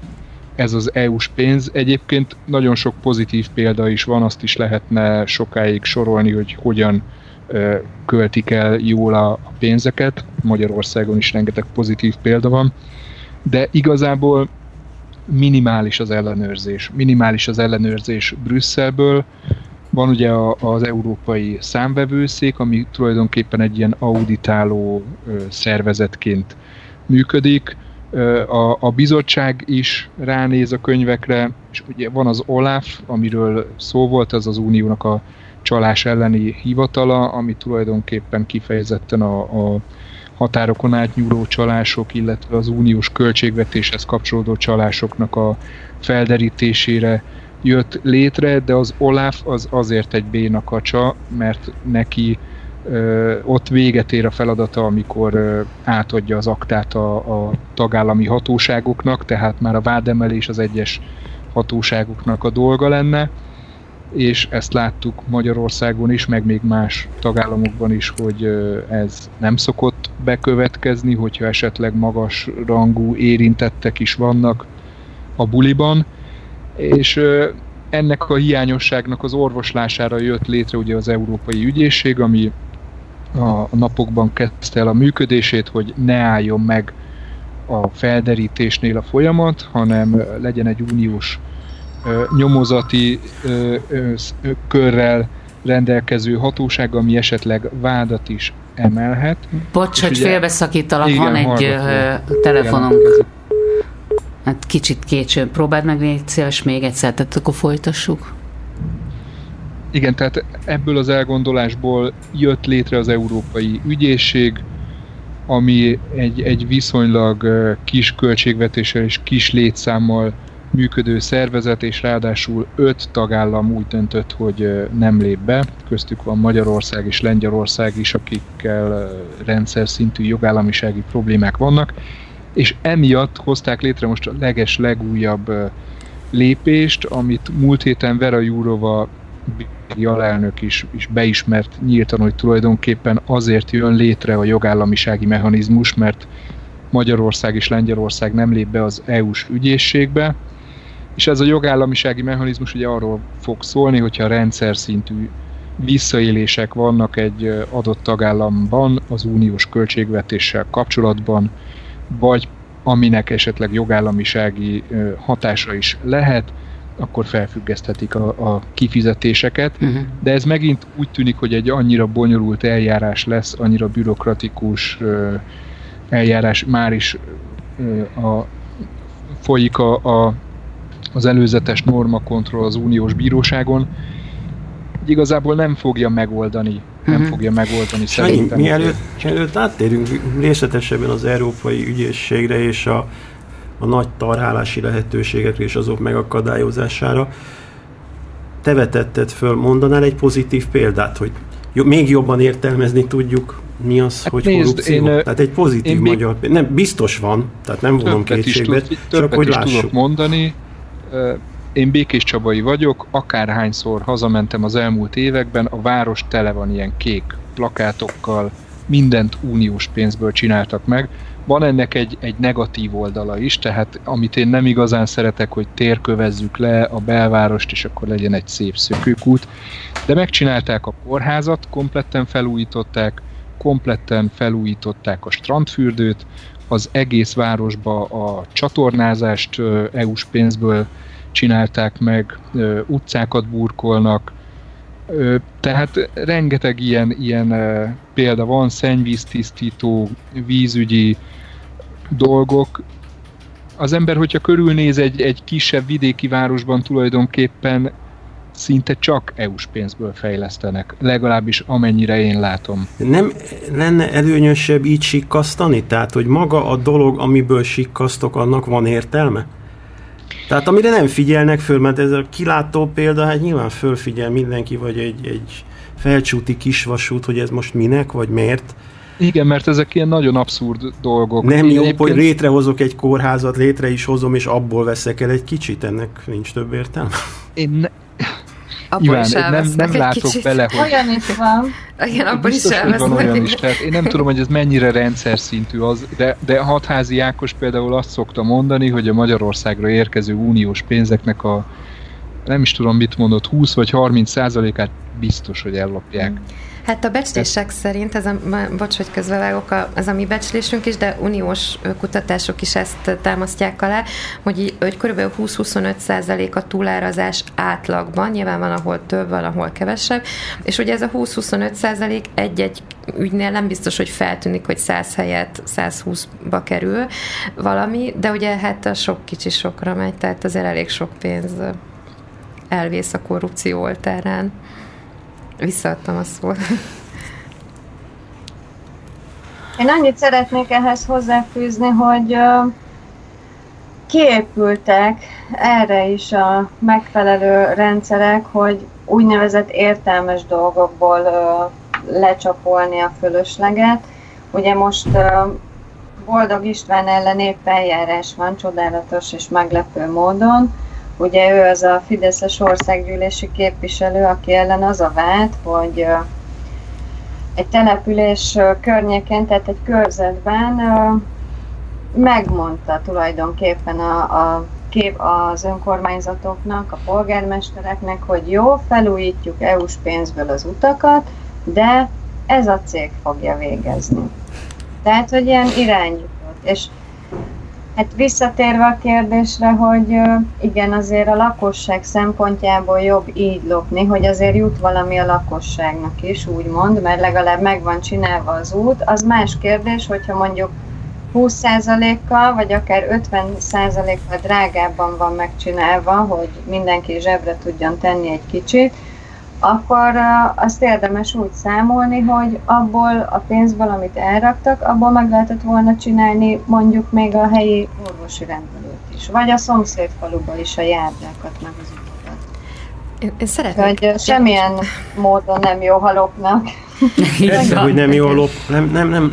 ez az EU-s pénz. Egyébként nagyon sok pozitív példa is van, azt is lehetne sokáig sorolni, hogy hogyan költik el jól a, pénzeket. Magyarországon is rengeteg pozitív példa van. De igazából minimális az ellenőrzés. Minimális az ellenőrzés Brüsszelből. Van ugye az Európai Számvevőszék, ami tulajdonképpen egy ilyen auditáló szervezetként működik. A, a bizottság is ránéz a könyvekre, és ugye van az OLAF, amiről szó volt, ez az uniónak a csalás elleni hivatala, ami tulajdonképpen kifejezetten a, a határokon átnyúló csalások, illetve az uniós költségvetéshez kapcsolódó csalásoknak a felderítésére jött létre, de az Olaf az azért egy béna kacsa, mert neki ott véget ér a feladata, amikor átadja az aktát a, a tagállami hatóságoknak, tehát már a vádemelés az egyes hatóságoknak a dolga lenne, és ezt láttuk Magyarországon is, meg még más tagállamokban is, hogy ez nem szokott bekövetkezni, hogyha esetleg magas rangú érintettek is vannak a buliban. És ennek a hiányosságnak az orvoslására jött létre ugye az Európai Ügyészség, ami a napokban kezdte el a működését, hogy ne álljon meg a felderítésnél a folyamat, hanem legyen egy uniós nyomozati körrel rendelkező hatóság, ami esetleg vádat is emelhet. Bocs, hogy félbeszakítalak, van egy hallgatom. telefonunk. Hát kicsit kétső. Próbáld meg még szíves még egyszer, tehát akkor folytassuk. Igen, tehát ebből az elgondolásból jött létre az Európai Ügyészség, ami egy, egy viszonylag kis költségvetéssel és kis létszámmal működő szervezet, és ráadásul öt tagállam úgy döntött, hogy nem lép be. Köztük van Magyarország és Lengyelország is, akikkel rendszer szintű jogállamisági problémák vannak, és emiatt hozták létre most a leges legújabb lépést, amit múlt héten Vera Jurova alelnök is, is beismert nyíltan, hogy tulajdonképpen azért jön létre a jogállamisági mechanizmus, mert Magyarország és Lengyelország nem lép be az EU-s ügyészségbe, és ez a jogállamisági mechanizmus ugye arról fog szólni, hogyha rendszer szintű visszaélések vannak egy adott tagállamban az uniós költségvetéssel kapcsolatban, vagy aminek esetleg jogállamisági hatása is lehet, akkor felfüggeszthetik a, a kifizetéseket, uh-huh. de ez megint úgy tűnik, hogy egy annyira bonyolult eljárás lesz, annyira bürokratikus eljárás, már is a, folyik a, a, az előzetes normakontroll az uniós bíróságon, hogy igazából nem fogja megoldani nem uh-huh. fogja megoldani szerintem. Mielőtt, mielőtt áttérünk részletesebben az Európai Ügyészségre és a a nagy tarhálási lehetőségekre és azok megakadályozására. Te vetetted föl, mondanál egy pozitív példát, hogy még jobban értelmezni tudjuk, mi az, hát hogy nézd, korrupció. Én, tehát egy pozitív én magyar példát. Nem, biztos van, tehát nem vonom kétségbe, csak hogy is lássuk. tudok mondani. Én Békés Csabai vagyok, akárhányszor hazamentem az elmúlt években, a város tele van ilyen kék plakátokkal, mindent uniós pénzből csináltak meg van ennek egy, egy negatív oldala is, tehát amit én nem igazán szeretek, hogy térkövezzük le a belvárost, és akkor legyen egy szép szökőkút, de megcsinálták a kórházat, kompletten felújították, kompletten felújították a strandfürdőt, az egész városba a csatornázást EU-s pénzből csinálták meg, utcákat burkolnak, tehát rengeteg ilyen, ilyen példa van, szennyvíztisztító, vízügyi dolgok. Az ember, hogyha körülnéz egy, egy kisebb vidéki városban tulajdonképpen szinte csak EU-s pénzből fejlesztenek, legalábbis amennyire én látom. Nem lenne előnyösebb így sikkasztani? Tehát, hogy maga a dolog, amiből sikkasztok, annak van értelme? Tehát amire nem figyelnek föl, mert ez a kilátó példa, hát nyilván fölfigyel mindenki, vagy egy, egy felcsúti kisvasút, hogy ez most minek, vagy miért. Igen, mert ezek ilyen nagyon abszurd dolgok. Nem Én jó, egyébként... hogy létrehozok egy kórházat, létre is hozom, és abból veszek el egy kicsit, ennek nincs több értelme. Én ne... Iván, nem, nem látok kicsit. bele, hogy... Olyan is van. Igen, abban is van olyan is. Tehát én nem tudom, hogy ez mennyire rendszer szintű az, de, de Hatházi Ákos például azt szokta mondani, hogy a Magyarországra érkező uniós pénzeknek a nem is tudom mit mondott, 20 vagy 30 százalékát biztos, hogy ellopják. Mm. Hát a becslések szerint, ez a, bocs, hogy közbevágok, ez a mi becslésünk is, de uniós kutatások is ezt támasztják alá, hogy, hogy kb. 20-25 százalék a túlárazás átlagban, nyilván van, ahol több, van, ahol kevesebb, és ugye ez a 20-25 százalék egy-egy ügynél nem biztos, hogy feltűnik, hogy 100 helyett 120-ba kerül valami, de ugye hát a sok kicsi sokra megy, tehát azért elég sok pénz elvész a korrupció oltárán. Visszaadtam a szót. Én annyit szeretnék ehhez hozzáfűzni, hogy kiépültek erre is a megfelelő rendszerek, hogy úgynevezett értelmes dolgokból lecsapolni a fölösleget. Ugye most Boldog István ellen épp eljárás van, csodálatos és meglepő módon, Ugye ő az a Fideszes országgyűlési képviselő, aki ellen az a vád, hogy egy település környékén, tehát egy körzetben megmondta tulajdonképpen a, a kép az önkormányzatoknak, a polgármestereknek, hogy jó, felújítjuk EU-s pénzből az utakat, de ez a cég fogja végezni. Tehát, hogy ilyen irányított. És hát visszatérve a kérdésre, hogy igen, azért a lakosság szempontjából jobb így lopni, hogy azért jut valami a lakosságnak is, úgymond, mert legalább meg van csinálva az út. Az más kérdés, hogyha mondjuk 20%-kal, vagy akár 50%-kal drágábban van megcsinálva, hogy mindenki zsebre tudjon tenni egy kicsit, akkor azt érdemes úgy számolni, hogy abból a pénzből, amit elraktak, abból meg lehetett volna csinálni mondjuk még a helyi orvosi rendelőt is, vagy a szomszéd faluba is a járdákat, meg az utakat. Én, én szeretném. Hogy semmilyen módon nem jó, ha lopnak. Persze, hogy nem jó lop, nem, nem, nem,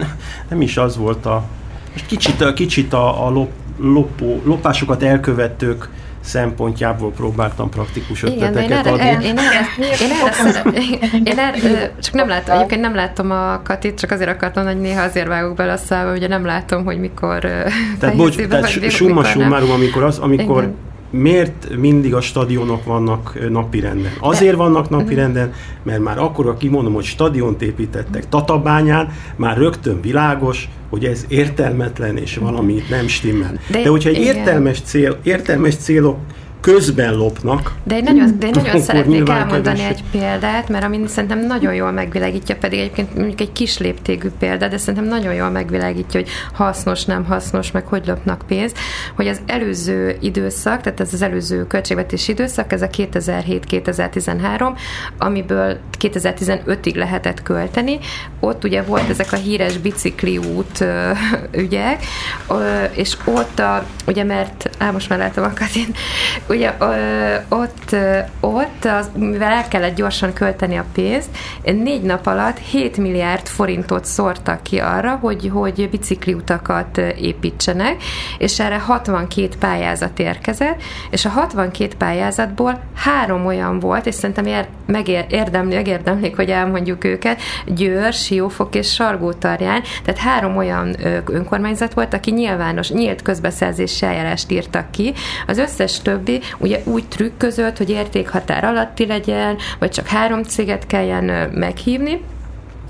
nem is az volt a, most kicsit, kicsit a, a lop, lopó, lopásokat elkövetők szempontjából próbáltam praktikus ötleteket adni. Én, én, én, én erre, csak nem látom, egyébként nem látom a Katit, csak azért akartam, hogy néha azért vágok bele a szába, ugye nem látom, hogy mikor Tehát bocs, tehát summa summarum, amikor az, amikor Igen miért mindig a stadionok vannak napirenden? Azért vannak napirenden, mert már akkor, kimondom, hogy stadiont építettek Tatabányán, már rögtön világos, hogy ez értelmetlen és valami nem stimmel. De, De hogyha egy értelmes, cél, értelmes célok közben lopnak. De én nagyon, de én nagyon szeretnék elmondani kevés. egy példát, mert ami szerintem nagyon jól megvilágítja, pedig egyébként mondjuk egy kis léptégű példa, de szerintem nagyon jól megvilágítja, hogy hasznos, nem hasznos, meg hogy lopnak pénzt, hogy az előző időszak, tehát ez az előző költségvetési időszak, ez a 2007-2013, amiből 2015-ig lehetett költeni. Ott ugye volt ezek a híres bicikliút ügyek, és ott a, ugye mert, á, most már látom a Katin, ugye ott, ott az, mivel el kellett gyorsan költeni a pénzt, négy nap alatt 7 milliárd forintot szórtak ki arra, hogy, hogy bicikliutakat építsenek, és erre 62 pályázat érkezett, és a 62 pályázatból három olyan volt, és szerintem ér, megérdemli, megérdemlik, hogy elmondjuk őket, Győr, Siófok és Sargótarján, tehát három olyan önkormányzat volt, aki nyilvános, nyílt közbeszerzési eljárást írtak ki, az összes többi ugye úgy trükk hogy értékhatár alatti legyen, vagy csak három céget kelljen meghívni,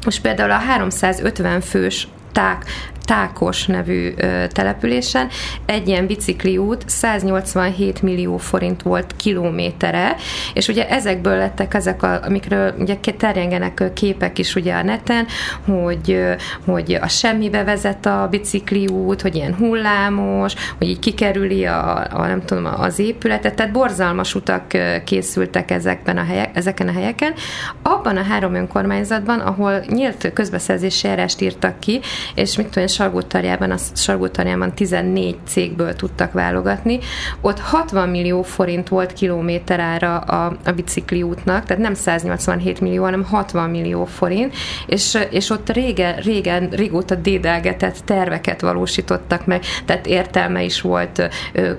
most például a 350 fős ták Tákos nevű ö, településen egy ilyen bicikliút 187 millió forint volt kilométere, és ugye ezekből lettek ezek, a, amikről ugye terjengenek képek is ugye a neten, hogy, hogy a semmibe vezet a bicikliút, hogy ilyen hullámos, hogy így kikerüli a, a nem tudom, az épületet, tehát borzalmas utak készültek ezekben a helyek, ezeken a helyeken. Abban a három önkormányzatban, ahol nyílt közbeszerzési járást írtak ki, és mit tudom, Salgótarjában, a Salgótarjában 14 cégből tudtak válogatni. Ott 60 millió forint volt kilométerára a, a bicikli útnak, tehát nem 187 millió, hanem 60 millió forint, és, és ott régen, régen, régóta dédelgetett terveket valósítottak meg, tehát értelme is volt,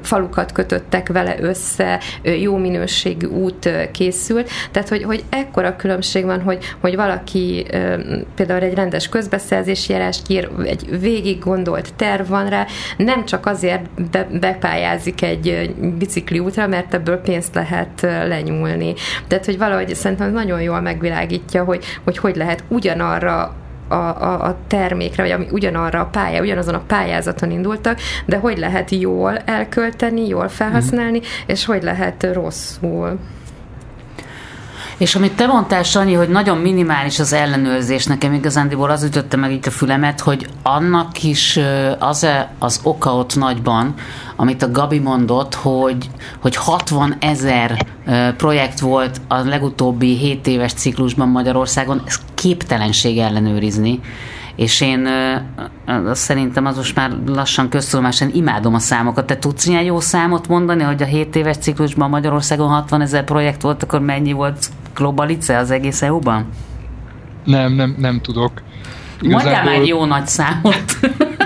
falukat kötöttek vele össze, jó minőségű út készült, tehát hogy, hogy ekkora különbség van, hogy, hogy valaki például egy rendes közbeszerzési járást ír, egy végig gondolt terv van rá, nem csak azért be, bepályázik egy bicikli útra, mert ebből pénzt lehet lenyúlni. Tehát, hogy valahogy szerintem nagyon jól megvilágítja, hogy hogy, hogy lehet ugyanarra a, a, a termékre, vagy ami ugyanarra a pálya, ugyanazon a pályázaton indultak, de hogy lehet jól elkölteni, jól felhasználni, mm. és hogy lehet rosszul. És amit te mondtál, Sanyi, hogy nagyon minimális az ellenőrzés, nekem igazándiból az ütötte meg itt a fülemet, hogy annak is az az oka ott nagyban, amit a Gabi mondott, hogy, hogy 60 ezer projekt volt a legutóbbi 7 éves ciklusban Magyarországon, ez képtelenség ellenőrizni és én azt szerintem az most már lassan köztudomásan imádom a számokat. Te tudsz ilyen jó számot mondani, hogy a 7 éves ciklusban Magyarországon 60 ezer projekt volt, akkor mennyi volt globalice az egész EU-ban? Nem, nem, nem tudok. Igazából... Mondjál már jó nagy számot.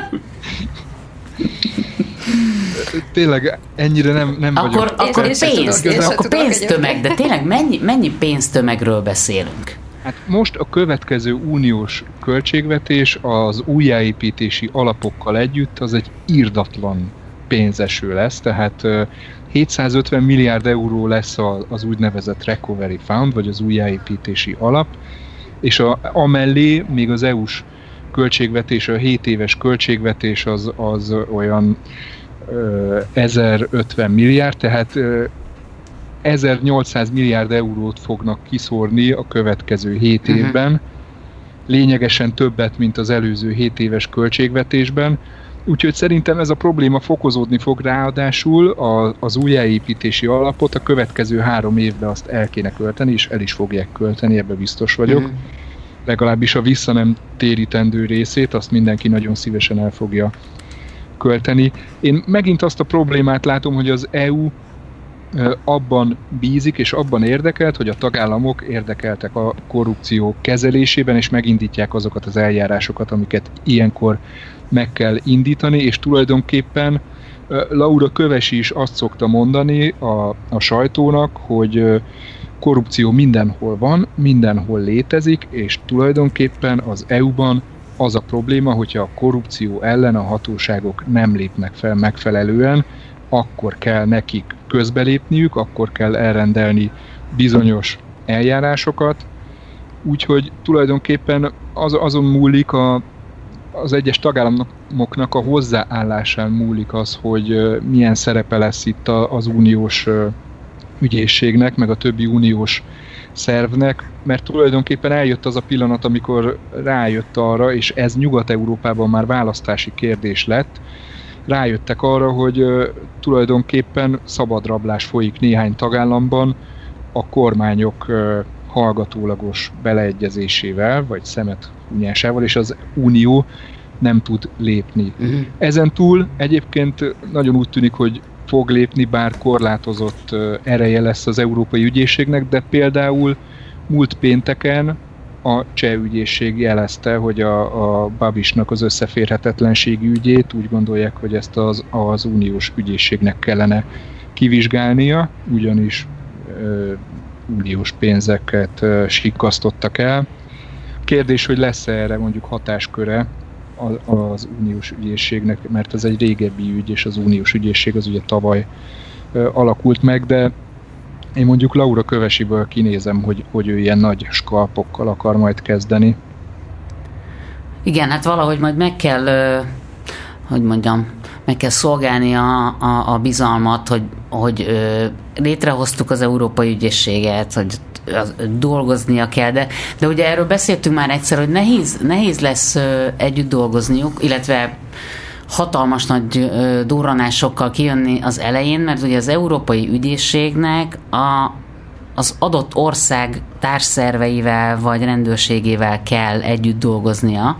tényleg ennyire nem, nem akkor, vagyok. Akkor, és, pénz, és akkor pénztömeg, de tényleg mennyi, mennyi pénztömegről beszélünk? Hát most a következő uniós költségvetés az újjáépítési alapokkal együtt az egy írdatlan pénzeső lesz, tehát 750 milliárd euró lesz az úgynevezett Recovery Fund, vagy az újjáépítési alap, és a, amellé még az EU-s költségvetés, a 7 éves költségvetés az, az olyan 1050 milliárd, tehát 1800 milliárd eurót fognak kiszórni a következő 7 uh-huh. évben, lényegesen többet, mint az előző 7 éves költségvetésben, Úgyhogy szerintem ez a probléma fokozódni fog, ráadásul a, az újjáépítési alapot a következő három évben azt el kéne költeni, és el is fogják költeni, ebbe biztos vagyok. Mm. Legalábbis a vissza nem térítendő részét, azt mindenki nagyon szívesen el fogja költeni. Én megint azt a problémát látom, hogy az EU abban bízik és abban érdekelt, hogy a tagállamok érdekeltek a korrupció kezelésében, és megindítják azokat az eljárásokat, amiket ilyenkor meg kell indítani, és tulajdonképpen Laura Kövesi is azt szokta mondani a, a sajtónak, hogy korrupció mindenhol van, mindenhol létezik, és tulajdonképpen az EU-ban az a probléma, hogyha a korrupció ellen a hatóságok nem lépnek fel megfelelően, akkor kell nekik közbelépniük, akkor kell elrendelni bizonyos eljárásokat, úgyhogy tulajdonképpen az, azon múlik a, az egyes tagállamoknak a hozzáállásán múlik az, hogy milyen szerepe lesz itt az uniós ügyészségnek, meg a többi uniós szervnek, mert tulajdonképpen eljött az a pillanat, amikor rájött arra, és ez Nyugat-Európában már választási kérdés lett, rájöttek arra, hogy tulajdonképpen szabadrablás folyik néhány tagállamban a kormányok hallgatólagos beleegyezésével, vagy szemet hunyásával, és az Unió nem tud lépni. Uh-huh. Ezen túl egyébként nagyon úgy tűnik, hogy fog lépni, bár korlátozott ereje lesz az Európai Ügyészségnek, de például múlt pénteken a cseh ügyészség jelezte, hogy a, a Babisnak az összeférhetetlenségi ügyét úgy gondolják, hogy ezt az, az uniós ügyészségnek kellene kivizsgálnia, ugyanis ö, uniós pénzeket ö, sikkasztottak el. Kérdés, hogy lesz-e erre mondjuk hatásköre az uniós ügyészségnek, mert ez egy régebbi ügy, és az uniós ügyészség az ugye tavaly ö, alakult meg, de én mondjuk Laura Kövesiből kinézem, hogy, hogy ő ilyen nagy skalpokkal akar majd kezdeni. Igen, hát valahogy majd meg kell, hogy mondjam, meg kell szolgálni a, a, a bizalmat, hogy, hogy létrehoztuk az Európai Ügyészséget, hogy dolgoznia kell, de, de ugye erről beszéltünk már egyszer, hogy nehéz, nehéz lesz együtt dolgozniuk, illetve hatalmas nagy durranásokkal kijönni az elején, mert ugye az Európai Ügyészségnek a, az adott ország társszerveivel vagy rendőrségével kell együtt dolgoznia.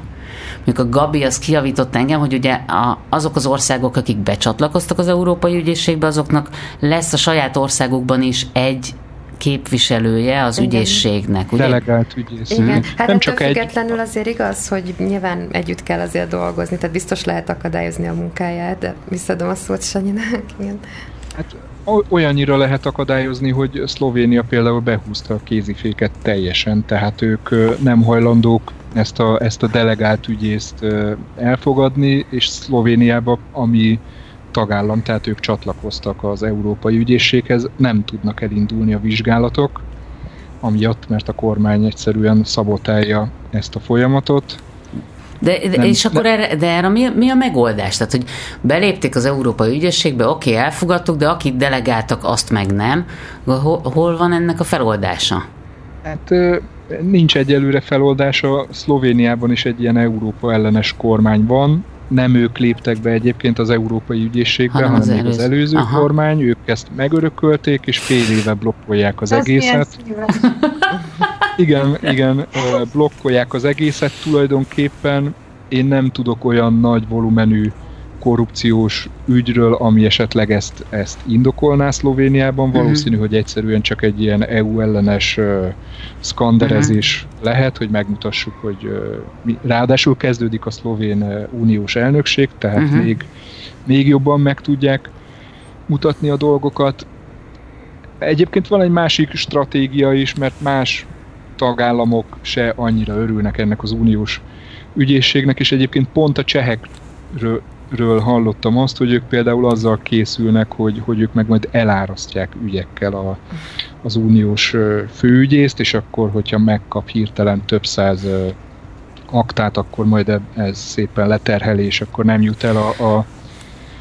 Mondjuk a Gabi az kiavított engem, hogy ugye a, azok az országok, akik becsatlakoztak az Európai Ügyészségbe, azoknak lesz a saját országukban is egy képviselője az Igen. ügyészségnek. Ugye? Delegált ügyész. Igen, hát nem csak függetlenül egy... azért igaz, hogy nyilván együtt kell azért dolgozni, tehát biztos lehet akadályozni a munkáját, de visszadom a szót Sanyinak. Igen. Hát olyannyira lehet akadályozni, hogy Szlovénia például behúzta a kéziféket teljesen, tehát ők nem hajlandók ezt a, ezt a delegált ügyészt elfogadni, és Szlovéniába, ami tagállam, tehát ők csatlakoztak az Európai Ügyészséghez, nem tudnak elindulni a vizsgálatok, amiatt, mert a kormány egyszerűen szabotálja ezt a folyamatot. De, de nem, és akkor erre, de erre mi, mi a megoldás? Tehát, hogy belépték az Európai Ügyészségbe, oké, elfogadtuk, de akit delegáltak, azt meg nem. Hol, hol van ennek a feloldása? Hát nincs egyelőre feloldása. Szlovéniában is egy ilyen Európa ellenes kormány van, nem ők léptek be egyébként az Európai Ügyészségbe, hanem, hanem az, még előző. az előző Aha. kormány, ők ezt megörökölték, és fél éve blokkolják az Ez egészet. igen, igen, blokkolják az egészet tulajdonképpen. Én nem tudok olyan nagy volumenű korrupciós ügyről, ami esetleg ezt, ezt indokolná Szlovéniában. Uh-huh. Valószínű, hogy egyszerűen csak egy ilyen EU ellenes uh, szkanderezés uh-huh. lehet, hogy megmutassuk, hogy uh, mi, ráadásul kezdődik a szlovén uh, uniós elnökség, tehát uh-huh. még, még jobban meg tudják mutatni a dolgokat. Egyébként van egy másik stratégia is, mert más tagállamok se annyira örülnek ennek az uniós ügyészségnek, és egyébként pont a csehekről ről hallottam azt, hogy ők például azzal készülnek, hogy, hogy ők meg majd elárasztják ügyekkel a, az uniós főügyészt, és akkor, hogyha megkap hirtelen több száz aktát, akkor majd ez szépen leterhelés, és akkor nem jut el a, a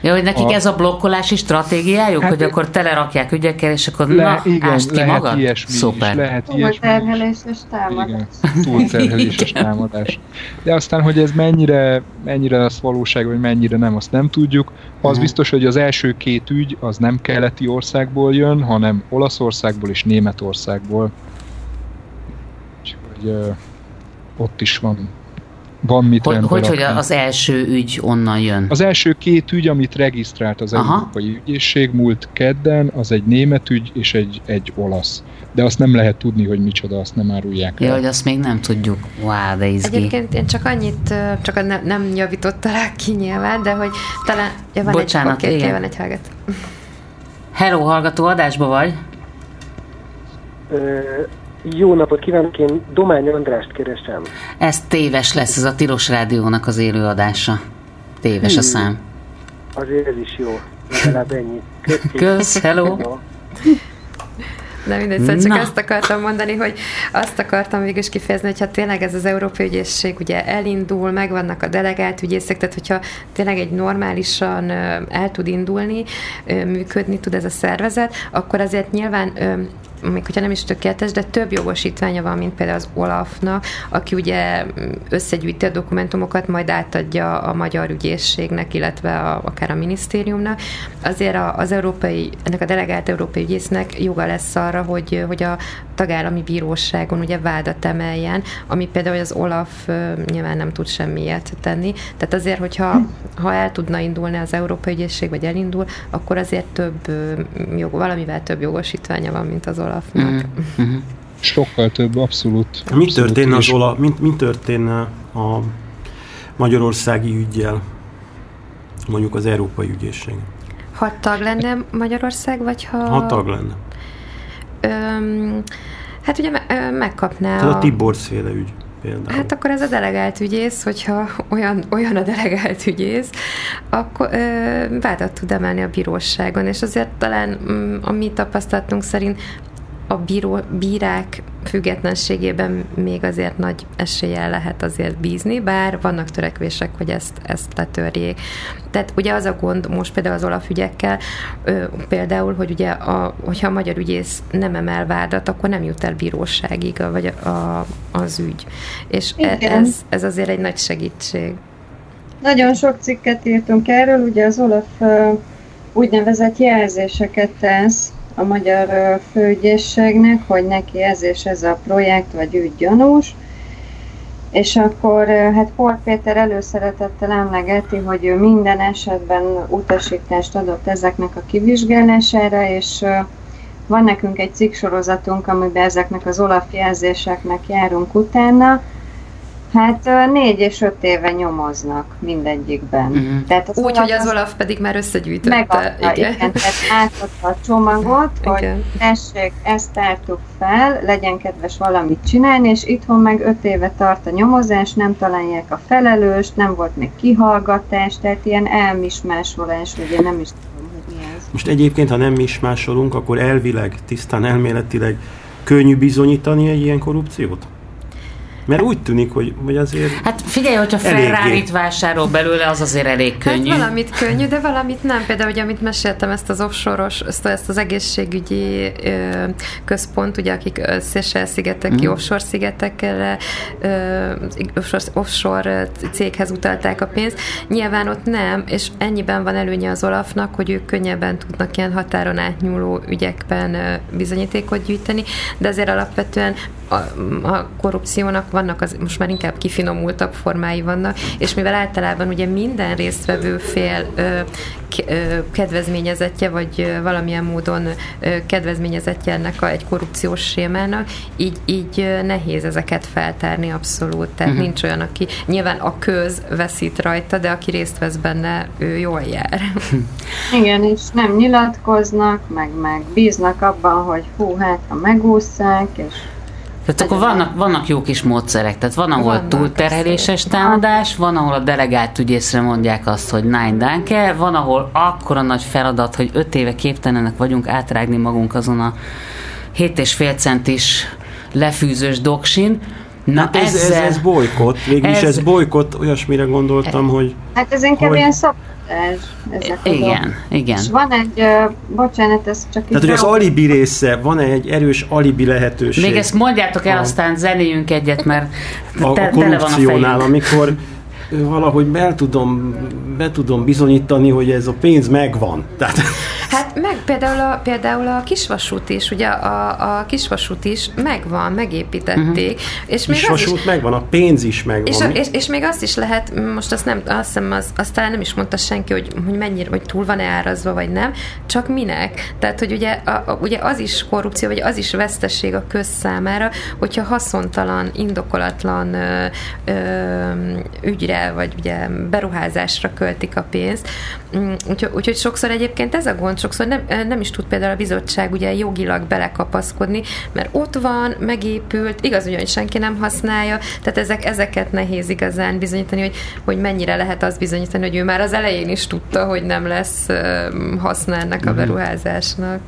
Ja, hogy nekik a... ez a blokkolási stratégiájuk, hát hogy akkor telerakják ügyekkel, és akkor le, na, igen, ást ki magad? Ilyesmi Szuper. Is, lehet ilyesmi terheléses támadás. Igen, túlterheléses támadás. De aztán, hogy ez mennyire, mennyire lesz valóság, vagy mennyire nem, azt nem tudjuk. Az uh-huh. biztos, hogy az első két ügy az nem keleti országból jön, hanem Olaszországból és Németországból. Úgyhogy uh, ott is van van mit Hogy, hogy, hogy az első ügy onnan jön? Az első két ügy, amit regisztrált az Aha. Európai Ügyészség múlt kedden, az egy német ügy és egy, egy olasz. De azt nem lehet tudni, hogy micsoda, azt nem árulják Ja, hogy azt még nem tudjuk. Wow, de izgi. Egyébként én csak annyit, csak nem, nem javítottalak ki nyilván, de hogy talán... Ja, van Bocsánat, egy, igen. Van egy hallgat. Hello, hallgató, adásba vagy? Jó napot kívánok, én Domány Andrást keresem. Ez téves lesz, ez a Tilos Rádiónak az élőadása. Téves hmm. a szám. Azért ez is jó, legalább ennyi. Köszi. Kösz, hello. De mindegy, szóval csak Na. azt akartam mondani, hogy azt akartam végül is kifejezni, hogy ha tényleg ez az Európai Ügyészség ugye elindul, megvannak a delegált ügyészek, tehát hogyha tényleg egy normálisan el tud indulni, működni tud ez a szervezet, akkor azért nyilván még hogyha nem is tökéletes, de több jogosítványa van, mint például az Olafnak, aki ugye összegyűjti a dokumentumokat, majd átadja a magyar ügyészségnek, illetve a, akár a minisztériumnak. Azért az európai, ennek a delegált európai ügyésznek joga lesz arra, hogy, hogy a tagállami bíróságon ugye vádat emeljen, ami például az Olaf nyilván nem tud semmiért tenni. Tehát azért, hogyha ha el tudna indulni az Európai Ügyészség, vagy elindul, akkor azért több jog, valamivel több jogosítványa van, mint az Olafnak. Mm-hmm. Sokkal több, abszolút. Mi történne az Olaf, mi, mi történne a magyarországi ügyjel, mondjuk az Európai Ügyészség? Ha tag lenne Magyarország, vagy ha... Ha tag lenne. Öm, hát ugye me- megkapná Ez a, a Tibor széle ügy. Például. Hát akkor ez a delegált ügyész, hogyha olyan, olyan a delegált ügyész, akkor ö, vádat tud emelni a bíróságon, és azért talán mm, a mi tapasztalatunk szerint a bíró, bírák függetlenségében még azért nagy eséllyel lehet azért bízni, bár vannak törekvések, hogy ezt, ezt letörjék. Tehát ugye az a gond most például az Olaf ügyekkel, ö, például, hogy ugye a, hogyha a magyar ügyész nem emel vádat, akkor nem jut el bíróságig, vagy a, a, az ügy. És e, ez, ez azért egy nagy segítség. Nagyon sok cikket írtunk erről, ugye az Olaf úgynevezett jelzéseket tesz a magyar főügyészségnek, hogy neki ez és ez a projekt vagy ügy gyanús, és akkor hát Pol Péter előszeretettel emlegeti, hogy ő minden esetben utasítást adott ezeknek a kivizsgálására, és van nekünk egy cikksorozatunk, amiben ezeknek az olaf jelzéseknek járunk utána, Hát négy és öt éve nyomoznak mindegyikben. Mm. Tehát Úgy, hogy az Olaf pedig már összegyűjtötte. Megadta, igen. igen tehát átadta a csomagot, igen. hogy tessék, ezt tártuk fel, legyen kedves valamit csinálni, és itthon meg öt éve tart a nyomozás, nem találják a felelőst, nem volt még kihallgatás, tehát ilyen elmismásolás, ugye nem is tudom, hogy mi ez. Most egyébként, ha nem mismásolunk, akkor elvileg, tisztán elméletileg könnyű bizonyítani egy ilyen korrupciót? Mert úgy tűnik, hogy, hogy azért Hát figyelj, hogyha Ferrari-t vásárol belőle, az azért elég hát könnyű. Hát valamit könnyű, de valamit nem. Például, ugye, amit meséltem, ezt az offshore-os, ezt, ezt az egészségügyi ö, központ, ugye, akik Seychelles-szigeteki mm. offshore szigetekre, ö, offshore, offshore céghez utalták a pénzt. Nyilván ott nem, és ennyiben van előnye az Olafnak, hogy ők könnyebben tudnak ilyen határon átnyúló ügyekben bizonyítékot gyűjteni, de azért alapvetően a, a korrupciónak vannak, az, most már inkább kifinomultabb formái vannak, és mivel általában ugye minden résztvevő fél ö, kedvezményezetje, vagy valamilyen módon kedvezményezetje ennek a, egy korrupciós sémának, így, így nehéz ezeket feltárni abszolút. Tehát uh-huh. nincs olyan, aki nyilván a köz veszít rajta, de aki részt vesz benne, ő jól jár. Igen, és nem nyilatkoznak, meg, meg bíznak abban, hogy hú, hát ha megúszszák, és Tehát akkor vannak, vannak jó kis módszerek, tehát van, ahol Vannak, túlterheléses támadás, van, ahol a delegált ügyészre mondják azt, hogy nein danke, van, ahol akkora nagy feladat, hogy öt éve képtelenek vagyunk átrágni magunk azon a 7,5 centis lefűzős doksin. Na Hát ez, ez, ezzel, ez bolykott, végülis ez, ez- ez bolykott, olyasmire gondoltam, hogy Hát ez inkább Hogy- ilyen szabadás. Ezek a dolgok. igen, igen. És van egy, ö, bocsánat, ez csak tehát, hogy az alibi része, van egy erős alibi lehetőség. Még ezt mondjátok el, A- aztán zenéjünk egyet, mert a, te, a tele van a korrupciónál, fejünk. amikor valahogy be tudom, be tudom bizonyítani, hogy ez a pénz megvan. Tehát, Hát meg például a, például a kisvasút is, ugye a, a kisvasút is megvan, megépítették, uh-huh. és még az is, megvan, a pénz is megvan. és, a, és, és még azt is lehet, most azt nem, azt hiszem, az, azt talán nem is mondta senki, hogy, hogy mennyire, hogy túl van-e árazva, vagy nem, csak minek. Tehát, hogy ugye, a, a, ugye az is korrupció, vagy az is veszteség a közszámára, hogyha haszontalan, indokolatlan ö, ö, ügyre, vagy ugye beruházásra költik a pénzt. Mm, Úgyhogy, úgyhogy sokszor egyébként ez a gond, sokszor nem, nem is tud például a bizottság ugye jogilag belekapaszkodni, mert ott van, megépült, igaz, hogy senki nem használja, tehát ezek, ezeket nehéz igazán bizonyítani, hogy, hogy mennyire lehet azt bizonyítani, hogy ő már az elején is tudta, hogy nem lesz ö, haszna ennek a beruházásnak.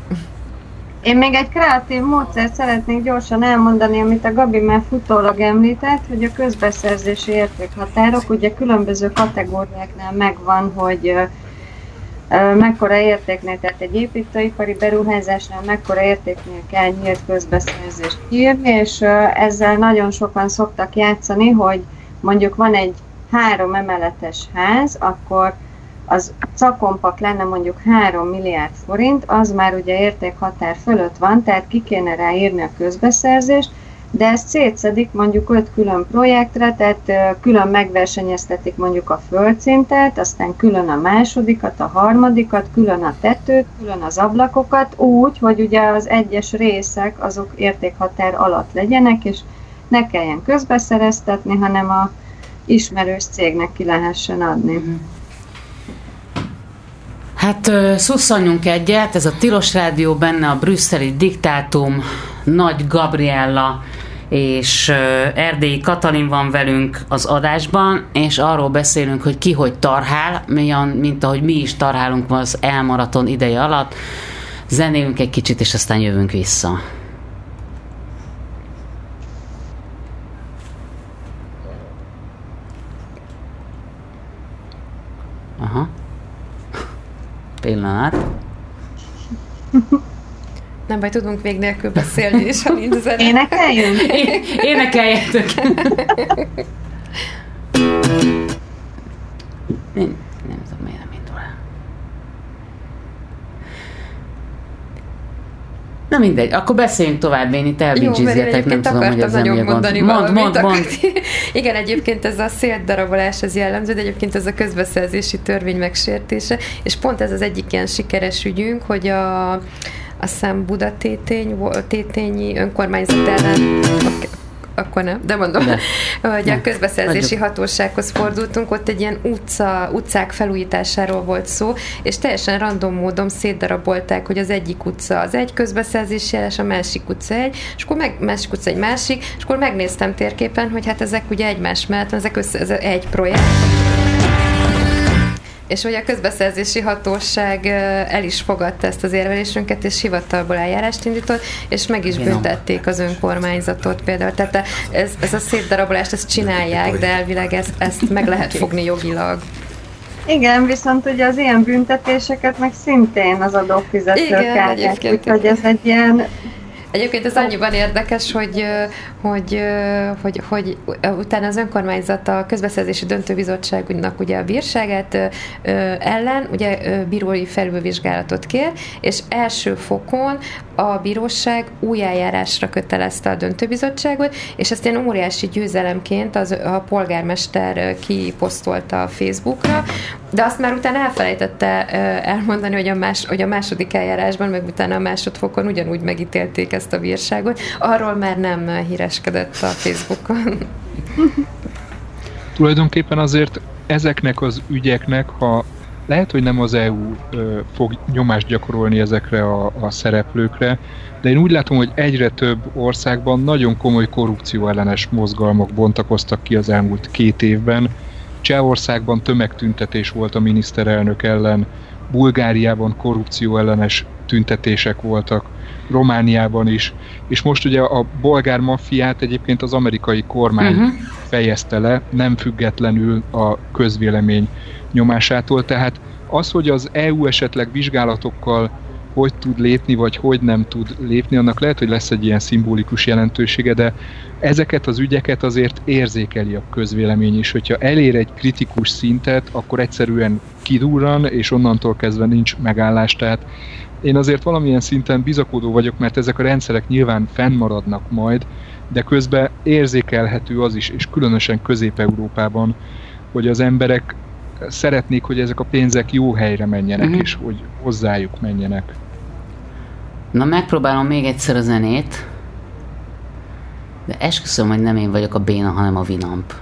Én még egy kreatív módszert szeretnék gyorsan elmondani, amit a Gabi már futólag említett, hogy a közbeszerzési értékhatárok ugye különböző kategóriáknál megvan, hogy ö, mekkora értéknél, tehát egy építőipari beruházásnál mekkora értéknél kell nyílt közbeszerzést írni, és ezzel nagyon sokan szoktak játszani, hogy mondjuk van egy három emeletes ház, akkor az cakompak lenne mondjuk 3 milliárd forint, az már ugye értékhatár fölött van, tehát ki kéne rá írni a közbeszerzést, de ezt szétszedik mondjuk öt külön projektre, tehát külön megversenyeztetik mondjuk a földszintet, aztán külön a másodikat, a harmadikat, külön a tetőt, külön az ablakokat, úgy, hogy ugye az egyes részek azok értékhatár alatt legyenek, és ne kelljen közbeszereztetni, hanem a ismerős cégnek ki lehessen adni. Hát ö, szusszanjunk egyet, ez a Tilos Rádió, benne a brüsszeli diktátum, Nagy Gabriella és Erdélyi Katalin van velünk az adásban, és arról beszélünk, hogy ki hogy tarhál, milyen, mint ahogy mi is tarhálunk az elmaraton ideje alatt. Zenélünk egy kicsit, és aztán jövünk vissza. Aha. Pillanat. Nem baj, tudunk vég nélkül beszélni, és ha nincs zene. Énekeljünk? É- Énekeljetek! Nem, nem tudom, miért nem indul el. Na mindegy, akkor beszéljünk tovább, én itt elbincsizjetek, nem tudom, hogy nem nagyon gond. mondani Mond, mond, mond. Igen, egyébként ez a szétdarabolás ez jellemző, de egyébként ez a közbeszerzési törvény megsértése, és pont ez az egyik ilyen sikeres ügyünk, hogy a azt hiszem Buda tétény, tétényi önkormányzat ellen ok, akkor nem, de mondom, De. hogy Nem. a közbeszerzési Adjuk. hatósághoz fordultunk, ott egy ilyen utca, utcák felújításáról volt szó, és teljesen random módon szétdarabolták, hogy az egyik utca az egy közbeszerzési eljárás, a másik utca egy, és akkor meg, másik utca egy másik, és akkor megnéztem térképen, hogy hát ezek ugye egymás mellett, ezek össze, ez egy projekt. És hogy a közbeszerzési hatóság el is fogadta ezt az érvelésünket, és hivatalból eljárást indított, és meg is büntették az önkormányzatot például. Tehát a- ez, ez a szétdarabolást, ezt csinálják, de elvileg ezt, ezt meg lehet fogni jogilag. Igen, viszont ugye az ilyen büntetéseket meg szintén az adófizetők állják, úgyhogy ez egy ilyen Egyébként ez annyiban érdekes, hogy, hogy, hogy, hogy utána az önkormányzat a közbeszerzési döntőbizottságnak ugye a bírságát ellen ugye bírói felülvizsgálatot kér, és első fokon a bíróság új eljárásra kötelezte a döntőbizottságot, és ezt ilyen óriási győzelemként az, a polgármester kiposztolta a Facebookra, de azt már utána elfelejtette elmondani, hogy a, más, hogy a második eljárásban, meg utána a másodfokon ugyanúgy megítélték a bírságot. Arról már nem ö, híreskedett a Facebookon. Tulajdonképpen azért ezeknek az ügyeknek, ha lehet, hogy nem az EU fog nyomást gyakorolni ezekre a, a szereplőkre, de én úgy látom, hogy egyre több országban nagyon komoly korrupció ellenes mozgalmak bontakoztak ki az elmúlt két évben. Csehországban tömegtüntetés volt a miniszterelnök ellen, Bulgáriában korrupció ellenes tüntetések voltak, Romániában is, és most ugye a bolgár maffiát egyébként az amerikai kormány uh-huh. fejezte le, nem függetlenül a közvélemény nyomásától, tehát az, hogy az EU esetleg vizsgálatokkal hogy tud lépni, vagy hogy nem tud lépni, annak lehet, hogy lesz egy ilyen szimbolikus jelentősége, de ezeket az ügyeket azért érzékeli a közvélemény is. Hogyha elér egy kritikus szintet, akkor egyszerűen kidurran, és onnantól kezdve nincs megállás. Tehát én azért valamilyen szinten bizakodó vagyok, mert ezek a rendszerek nyilván fennmaradnak majd, de közben érzékelhető az is, és különösen Közép-Európában, hogy az emberek szeretnék, hogy ezek a pénzek jó helyre menjenek, uh-huh. és hogy hozzájuk menjenek. Na megpróbálom még egyszer a zenét, de esküszöm, hogy nem én vagyok a béna, hanem a Vinamp.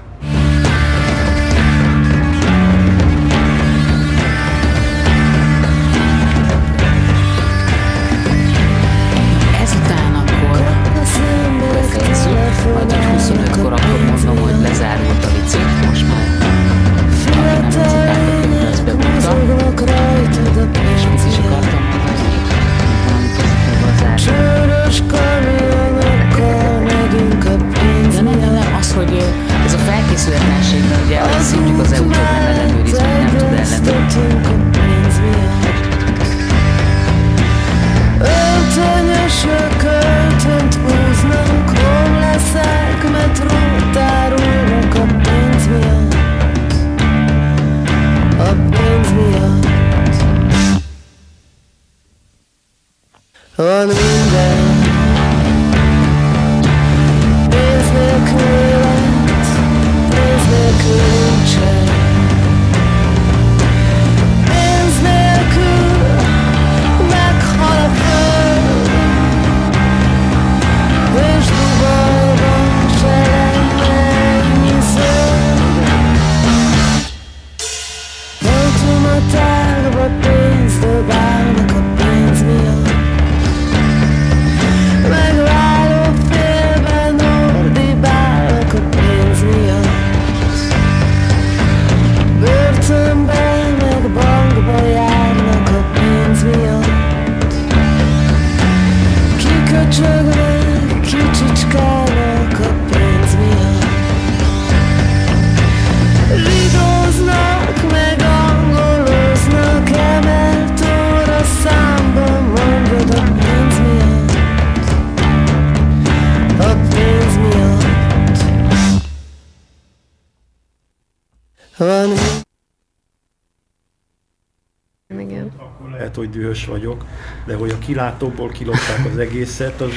Kilátóból kilopták az egészet, az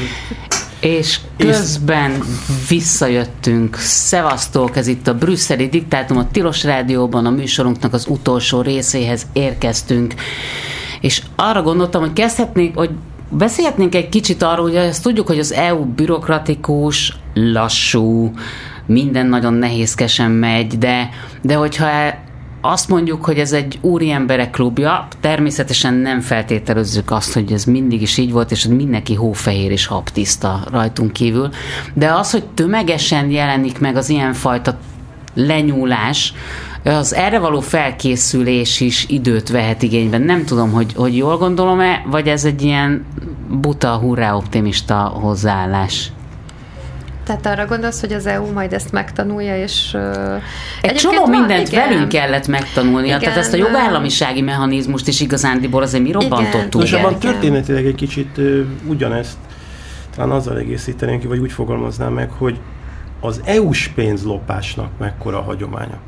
és közben visszajöttünk. Szevasztók, ez itt a brüsszeli diktátum, a Tilos Rádióban, a műsorunknak az utolsó részéhez érkeztünk. És arra gondoltam, hogy kezdhetnénk, hogy beszélhetnénk egy kicsit arról, hogy ezt tudjuk, hogy az EU bürokratikus, lassú, minden nagyon nehézkesen megy, de, de hogyha azt mondjuk, hogy ez egy úri emberek klubja, természetesen nem feltételezzük azt, hogy ez mindig is így volt, és hogy mindenki hófehér és habtiszta rajtunk kívül, de az, hogy tömegesen jelenik meg az ilyenfajta lenyúlás, az erre való felkészülés is időt vehet igényben. Nem tudom, hogy, hogy jól gondolom-e, vagy ez egy ilyen buta, hurrá optimista hozzáállás. Tehát arra gondolsz, hogy az EU majd ezt megtanulja, és... Uh, Egy csomó mindent igen. velünk kellett megtanulnia, igen, tehát ezt a jogállamisági mechanizmust is igazándiból azért mi robbantottuk. Most abban történetileg egy kicsit uh, ugyanezt talán azzal egészítenénk ki, vagy úgy fogalmaznám meg, hogy az EU-s pénzlopásnak mekkora a hagyománya.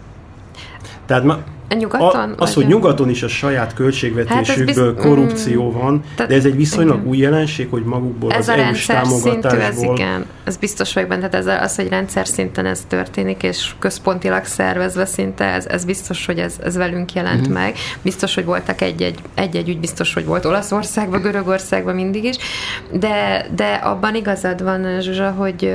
Tehát ma, Nyugaton? A, az, hogy nyugaton is a saját költségvetésükből hát korrupció mm, van, de ez egy viszonylag igen. új jelenség, hogy magukból ez az a EU-s támogatásból... ez igen. Ez biztos vagyok benne, tehát ez az, hogy rendszer szinten ez történik, és központilag szervezve szinte, ez, ez biztos, hogy ez, ez velünk jelent mm-hmm. meg. Biztos, hogy voltak egy-egy, egy-egy ügy, biztos, hogy volt Olaszországban, Görögországban mindig is, de, de abban igazad van, Zsuzsa, hogy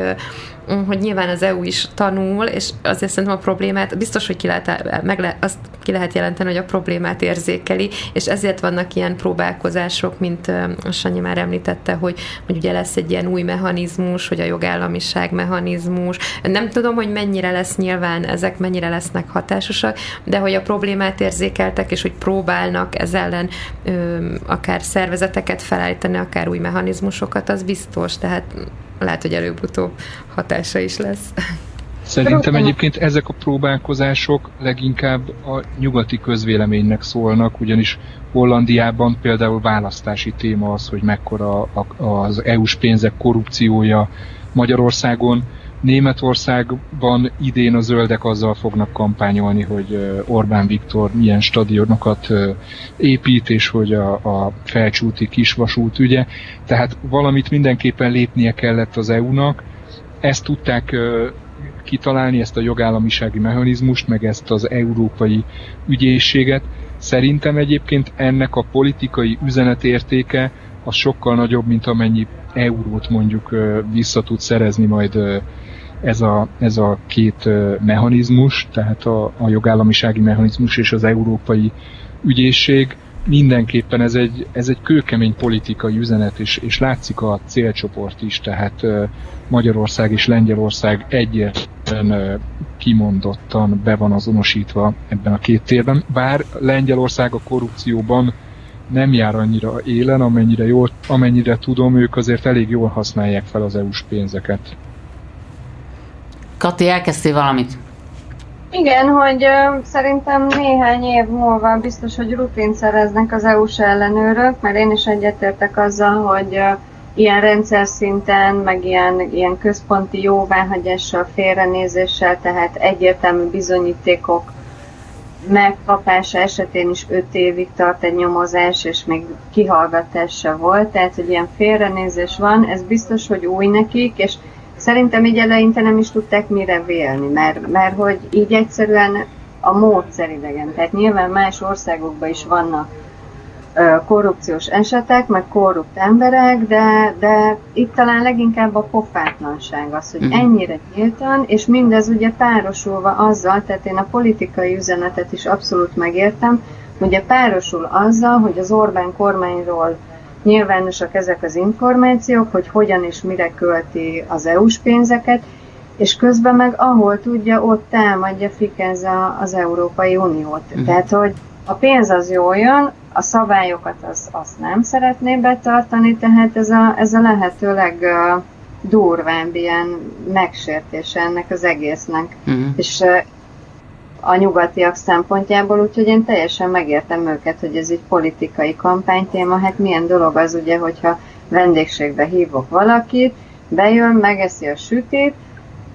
hogy nyilván az EU is tanul, és azért szerintem a problémát, biztos, hogy ki lehet, meg le, azt ki lehet jelenteni, hogy a problémát érzékeli, és ezért vannak ilyen próbálkozások, mint a Sanyi már említette, hogy, hogy ugye lesz egy ilyen új mechanizmus, hogy a jogállamiság mechanizmus. Nem tudom, hogy mennyire lesz nyilván ezek, mennyire lesznek hatásosak, de hogy a problémát érzékeltek, és hogy próbálnak ez ellen ö, akár szervezeteket felállítani, akár új mechanizmusokat, az biztos, tehát lehet, hogy előbb-utóbb hatása is lesz. Szerintem egyébként ezek a próbálkozások leginkább a nyugati közvéleménynek szólnak, ugyanis Hollandiában például választási téma az, hogy mekkora az EU-s pénzek korrupciója Magyarországon. Németországban idén a zöldek azzal fognak kampányolni, hogy Orbán Viktor milyen stadionokat épít, és hogy a, a felcsúti kisvasút ügye. Tehát valamit mindenképpen lépnie kellett az EU-nak. Ezt tudták kitalálni, ezt a jogállamisági mechanizmust, meg ezt az európai ügyészséget. Szerintem egyébként ennek a politikai üzenetértéke az sokkal nagyobb, mint amennyi eurót mondjuk vissza tud szerezni majd ez a, ez a két mechanizmus, tehát a, a jogállamisági mechanizmus és az európai ügyészség, mindenképpen ez egy, ez egy kőkemény politikai üzenet, és, és látszik a célcsoport is, tehát Magyarország és Lengyelország egyértelműen kimondottan be van azonosítva ebben a két térben, bár Lengyelország a korrupcióban nem jár annyira élen, amennyire, jól, amennyire tudom, ők azért elég jól használják fel az EU-s pénzeket. Kati, elkezdtél valamit? Igen, hogy uh, szerintem néhány év múlva biztos, hogy rutin szereznek az EU-s ellenőrök, mert én is egyetértek azzal, hogy uh, ilyen rendszer szinten, meg ilyen, ilyen központi jóváhagyással, félrenézéssel, tehát egyértelmű bizonyítékok megkapása esetén is 5 évig tart egy nyomozás, és még kihallgatás volt, tehát hogy ilyen félrenézés van, ez biztos, hogy új nekik, és Szerintem így eleinte nem is tudták mire vélni, mert, mert hogy így egyszerűen a módszer idegen. Tehát nyilván más országokban is vannak korrupciós esetek, meg korrupt emberek, de, de itt talán leginkább a pofátlanság az, hogy mhm. ennyire nyíltan, és mindez ugye párosulva azzal, tehát én a politikai üzenetet is abszolút megértem, ugye párosul azzal, hogy az Orbán kormányról nyilvánosak ezek az információk, hogy hogyan és mire költi az EU-s pénzeket, és közben meg ahol tudja, ott támadja Fikenza az Európai Uniót. Uh-huh. Tehát, hogy a pénz az jól jön, a szabályokat az, azt nem szeretné betartani, tehát ez a, ez a lehető legdurvább ilyen megsértése ennek az egésznek. Uh-huh. És a nyugatiak szempontjából, úgyhogy én teljesen megértem őket, hogy ez egy politikai kampánytéma, hát milyen dolog az ugye, hogyha vendégségbe hívok valakit, bejön, megeszi a sütét,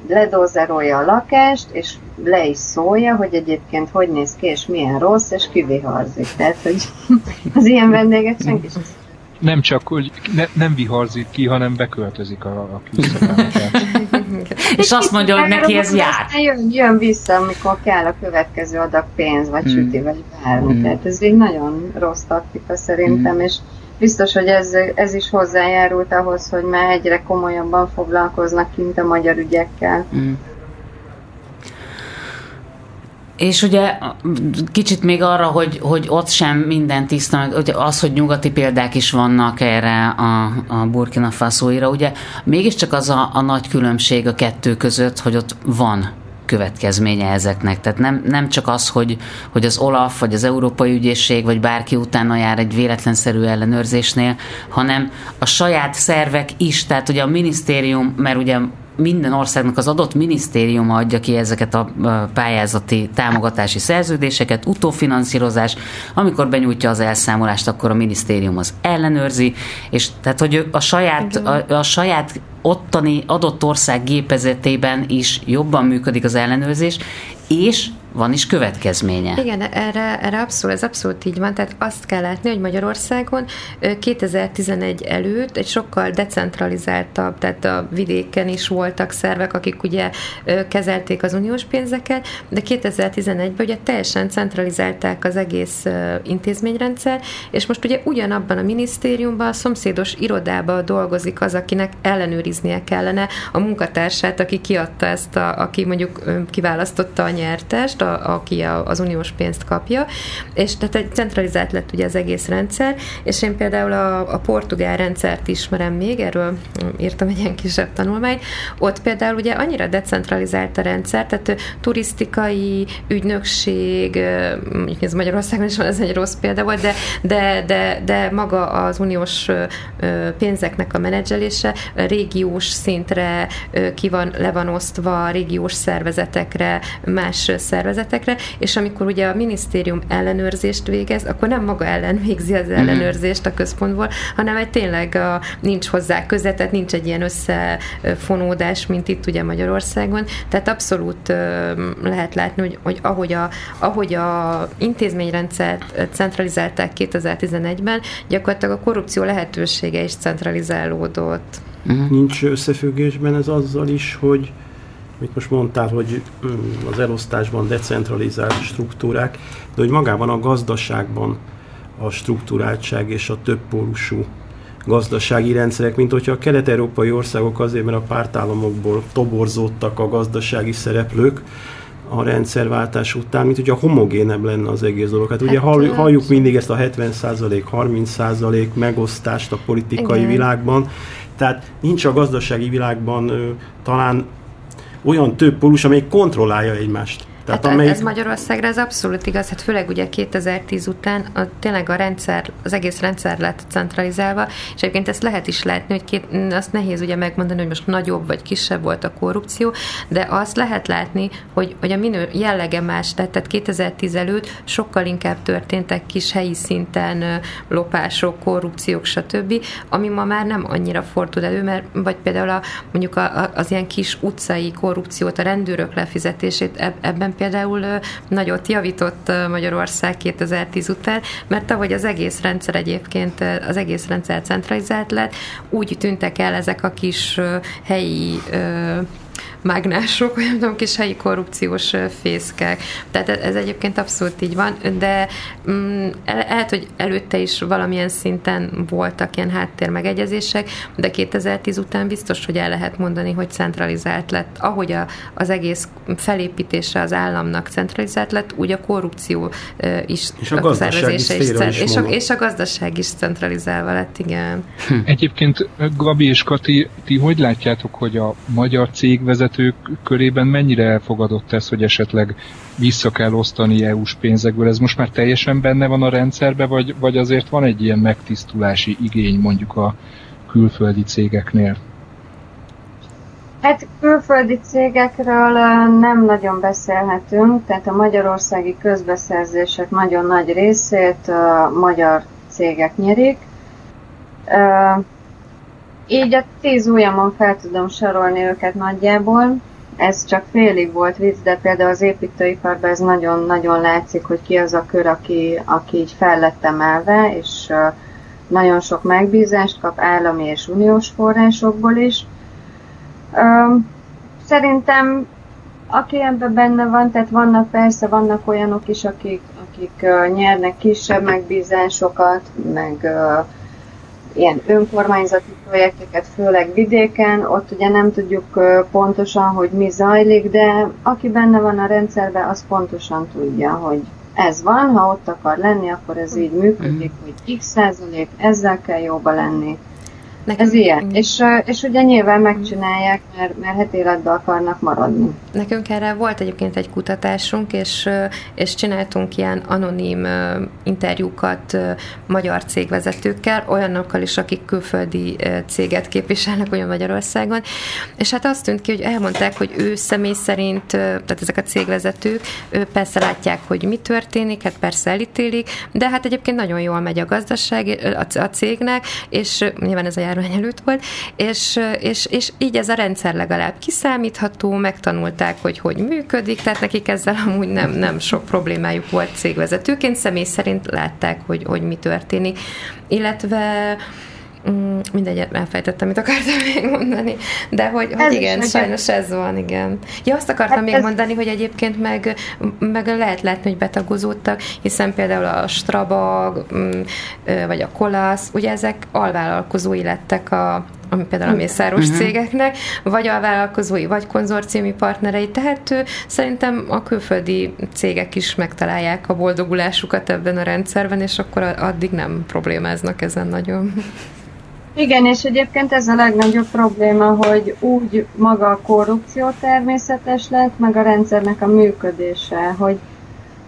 ledózerolja a lakást, és le is szólja, hogy egyébként hogy néz ki, és milyen rossz, és kiviharzik. Tehát, hogy az ilyen vendéget senki sem nem csak, hogy ne, nem viharzik ki, hanem beköltözik a, a És azt mondja, hogy neki ez jár. Jön, jön vissza, amikor kell a következő adag pénz, vagy hmm. süti, vagy bármi. Hmm. Tehát ez egy nagyon rossz taktika szerintem, hmm. és biztos, hogy ez, ez is hozzájárult ahhoz, hogy már egyre komolyabban foglalkoznak kint a magyar ügyekkel. Hmm. És ugye kicsit még arra, hogy, hogy ott sem minden tiszta, hogy az, hogy nyugati példák is vannak erre a, a Burkina Faso-ira, ugye mégiscsak az a, a nagy különbség a kettő között, hogy ott van következménye ezeknek. Tehát nem, nem csak az, hogy, hogy az OLAF, vagy az Európai Ügyészség, vagy bárki utána jár egy véletlenszerű ellenőrzésnél, hanem a saját szervek is, tehát ugye a minisztérium, mert ugye minden országnak az adott minisztériuma adja ki ezeket a pályázati támogatási szerződéseket, utófinanszírozás, amikor benyújtja az elszámolást, akkor a minisztérium az ellenőrzi, és tehát, hogy a saját, a, a saját ottani adott ország gépezetében is jobban működik az ellenőrzés, és van is következménye. Igen, erre, erre abszolút, ez abszolút így van. Tehát azt kell látni, hogy Magyarországon 2011 előtt egy sokkal decentralizáltabb, tehát a vidéken is voltak szervek, akik ugye kezelték az uniós pénzeket, de 2011-ben ugye teljesen centralizálták az egész intézményrendszer, és most ugye ugyanabban a minisztériumban, a szomszédos irodában dolgozik az, akinek ellenőriznie kellene a munkatársát, aki kiadta ezt, a, aki mondjuk kiválasztotta a nyertest, a, aki a, az uniós pénzt kapja, és tehát egy centralizált lett ugye az egész rendszer, és én például a, a portugál rendszert ismerem még, erről írtam egy ilyen kisebb tanulmányt, ott például ugye annyira decentralizált a rendszer, tehát turisztikai ügynökség, mondjuk ez Magyarországon is van, ez egy rossz példa volt, de, de, de, de maga az uniós pénzeknek a menedzselése régiós szintre ki van, le van osztva, régiós szervezetekre, más szervezetekre, és amikor ugye a minisztérium ellenőrzést végez, akkor nem maga ellen végzi az mhm. ellenőrzést a központból, hanem egy tényleg a, nincs hozzá köze, tehát nincs egy ilyen összefonódás, mint itt ugye Magyarországon, tehát abszolút lehet látni, hogy, hogy ahogy a, ahogy a intézményrendszert centralizálták 2011-ben, gyakorlatilag a korrupció lehetősége is centralizálódott. Uh-huh. Nincs összefüggésben ez azzal is, hogy mit most mondtál, hogy mm, az elosztásban decentralizált struktúrák, de hogy magában a gazdaságban a struktúráltság és a többpólusú gazdasági rendszerek, mint hogyha a kelet-európai országok azért, mert a pártállamokból toborzódtak a gazdasági szereplők, a rendszerváltás után, mint hogyha homogénebb lenne az egész dolog. Hát, hát ugye hall, halljuk mindig ezt a 70%, 30% megosztást a politikai Igen. világban, tehát nincs a gazdasági világban ö, talán olyan több pólus, amelyik kontrollálja egymást. Tehát hát amelyik... ez Magyarországra ez abszolút igaz, hát főleg ugye 2010 után a, tényleg a rendszer, az egész rendszer lett centralizálva, és egyébként ezt lehet is látni, hogy két, azt nehéz ugye megmondani, hogy most nagyobb vagy kisebb volt a korrupció, de azt lehet látni, hogy, hogy a minő jellege más, tehát, tehát 2010 előtt sokkal inkább történtek kis helyi szinten lopások, korrupciók, stb., ami ma már nem annyira fordul elő, mert vagy például a, mondjuk a, a, az ilyen kis utcai korrupciót, a rendőrök lefizetését ebben például nagyot javított Magyarország 2010 után, mert ahogy az egész rendszer egyébként, az egész rendszer centralizált lett, úgy tűntek el ezek a kis helyi mágnások, olyan tudom, kis helyi korrupciós fészkek. Tehát ez egyébként abszolút így van, de mm, lehet, hogy előtte is valamilyen szinten voltak ilyen háttérmegegyezések, de 2010 után biztos, hogy el lehet mondani, hogy centralizált lett. Ahogy a, az egész felépítése az államnak centralizált lett, úgy a korrupció is, és a, a szervezése is, is, és, a, és a gazdaság is centralizálva lett, igen. Egyébként Gabi és Kati, ti hogy látjátok, hogy a magyar cégvezető vezetők körében mennyire elfogadott ez, hogy esetleg vissza kell osztani EU-s pénzekből? Ez most már teljesen benne van a rendszerbe, vagy, vagy azért van egy ilyen megtisztulási igény mondjuk a külföldi cégeknél? Hát külföldi cégekről nem nagyon beszélhetünk, tehát a magyarországi közbeszerzések nagyon nagy részét a magyar cégek nyerik. Így a tíz ujjamon fel tudom sorolni őket nagyjából. Ez csak félig volt vicc, de például az építőiparban ez nagyon-nagyon látszik, hogy ki az a kör, aki, aki így fel lett emelve, és nagyon sok megbízást kap állami és uniós forrásokból is. Szerintem aki ebben benne van, tehát vannak persze, vannak olyanok is, akik, akik nyernek kisebb megbízásokat, meg ilyen önkormányzati projekteket, főleg vidéken, ott ugye nem tudjuk pontosan, hogy mi zajlik, de aki benne van a rendszerben, az pontosan tudja, hogy ez van, ha ott akar lenni, akkor ez így működik, mhm. hogy x százalék, ezzel kell jóba lenni. Nekem, Ez ilyen. És, és ugye nyilván megcsinálják, mert, mert hát életbe akarnak maradni. Nekünk erre volt egyébként egy kutatásunk, és, és csináltunk ilyen anonim interjúkat magyar cégvezetőkkel, olyanokkal is, akik külföldi céget képviselnek olyan Magyarországon, és hát azt tűnt ki, hogy elmondták, hogy ő személy szerint, tehát ezek a cégvezetők, ő persze látják, hogy mi történik, hát persze elítélik, de hát egyébként nagyon jól megy a gazdaság a cégnek, és nyilván ez a járvány előtt volt, és, és, és így ez a rendszer legalább kiszámítható, megtanulták, hogy hogy működik, tehát nekik ezzel amúgy nem, nem sok problémájuk volt cégvezetőként, személy szerint látták, hogy, hogy mi történik. Illetve Mm, mindegy, elfejtettem, mit akartam még mondani. De hogy, hogy igen, sajnos ez van, igen. Ja, azt akartam hát még ez... mondani, hogy egyébként meg, meg lehet látni, hogy betagozódtak, hiszen például a Strabag, mm, vagy a Kolasz, ugye ezek alvállalkozói lettek a, ami például a mészáros uh-huh. cégeknek, vagy a vállalkozói, vagy konzorciumi partnerei. Tehát ő, szerintem a külföldi cégek is megtalálják a boldogulásukat ebben a rendszerben, és akkor addig nem problémáznak ezen nagyon. Igen, és egyébként ez a legnagyobb probléma, hogy úgy maga a korrupció természetes lett, meg a rendszernek a működése, hogy,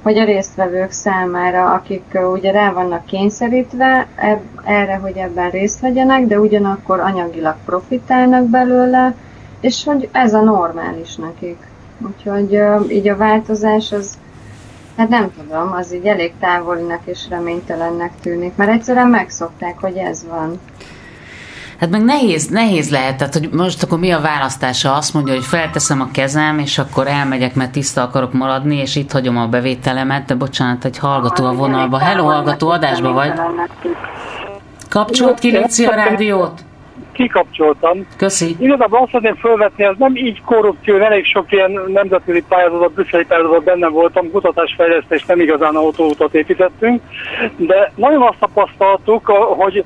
hogy a résztvevők számára, akik ugye rá vannak kényszerítve eb, erre, hogy ebben részt vegyenek, de ugyanakkor anyagilag profitálnak belőle, és hogy ez a normális nekik. Úgyhogy így a változás az, hát nem tudom, az így elég távolinak és reménytelennek tűnik, mert egyszerűen megszokták, hogy ez van. Hát meg nehéz, nehéz lehet, tehát hogy most akkor mi a választása? Azt mondja, hogy felteszem a kezem, és akkor elmegyek, mert tiszta akarok maradni, és itt hagyom a bevételemet, de bocsánat, egy hallgató a vonalba. Hello, hallgató, adásba vagy? Kapcsolt ki, Léci, a rádiót? Kikapcsoltam. Köszi. Igazából azt szeretném felvetni, ez nem így korrupció, elég sok ilyen nemzetközi pályázatot, brüsszeli pályázatot benne voltam, kutatásfejlesztés, nem igazán autóutat építettünk, de nagyon azt tapasztaltuk, hogy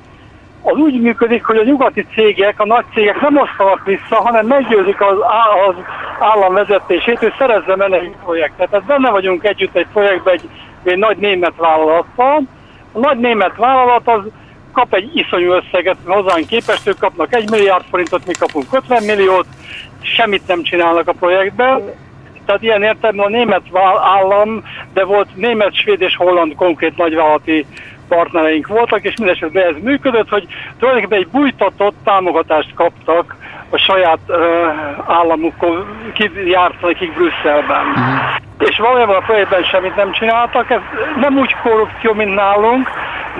az úgy működik, hogy a nyugati cégek, a nagy cégek nem osztanak vissza, hanem meggyőzik az, az állam vezetését, hogy szerezze el egy projektet. Tehát benne vagyunk együtt egy projektben egy, egy nagy német vállalattal. A nagy német vállalat az kap egy iszonyú összeget hozzánk képest, ők kapnak egy milliárd forintot, mi kapunk 50 milliót, semmit nem csinálnak a projektben. Tehát ilyen értelemben a német állam, de volt német, svéd és holland konkrét nagyvállalati partnereink voltak, és mindesetre ez működött, hogy tulajdonképpen egy bújtatott támogatást kaptak a saját uh, államukon kijárt nekik Brüsszelben. Uh-huh. És valójában a projektben semmit nem csináltak, ez nem úgy korrupció, mint nálunk,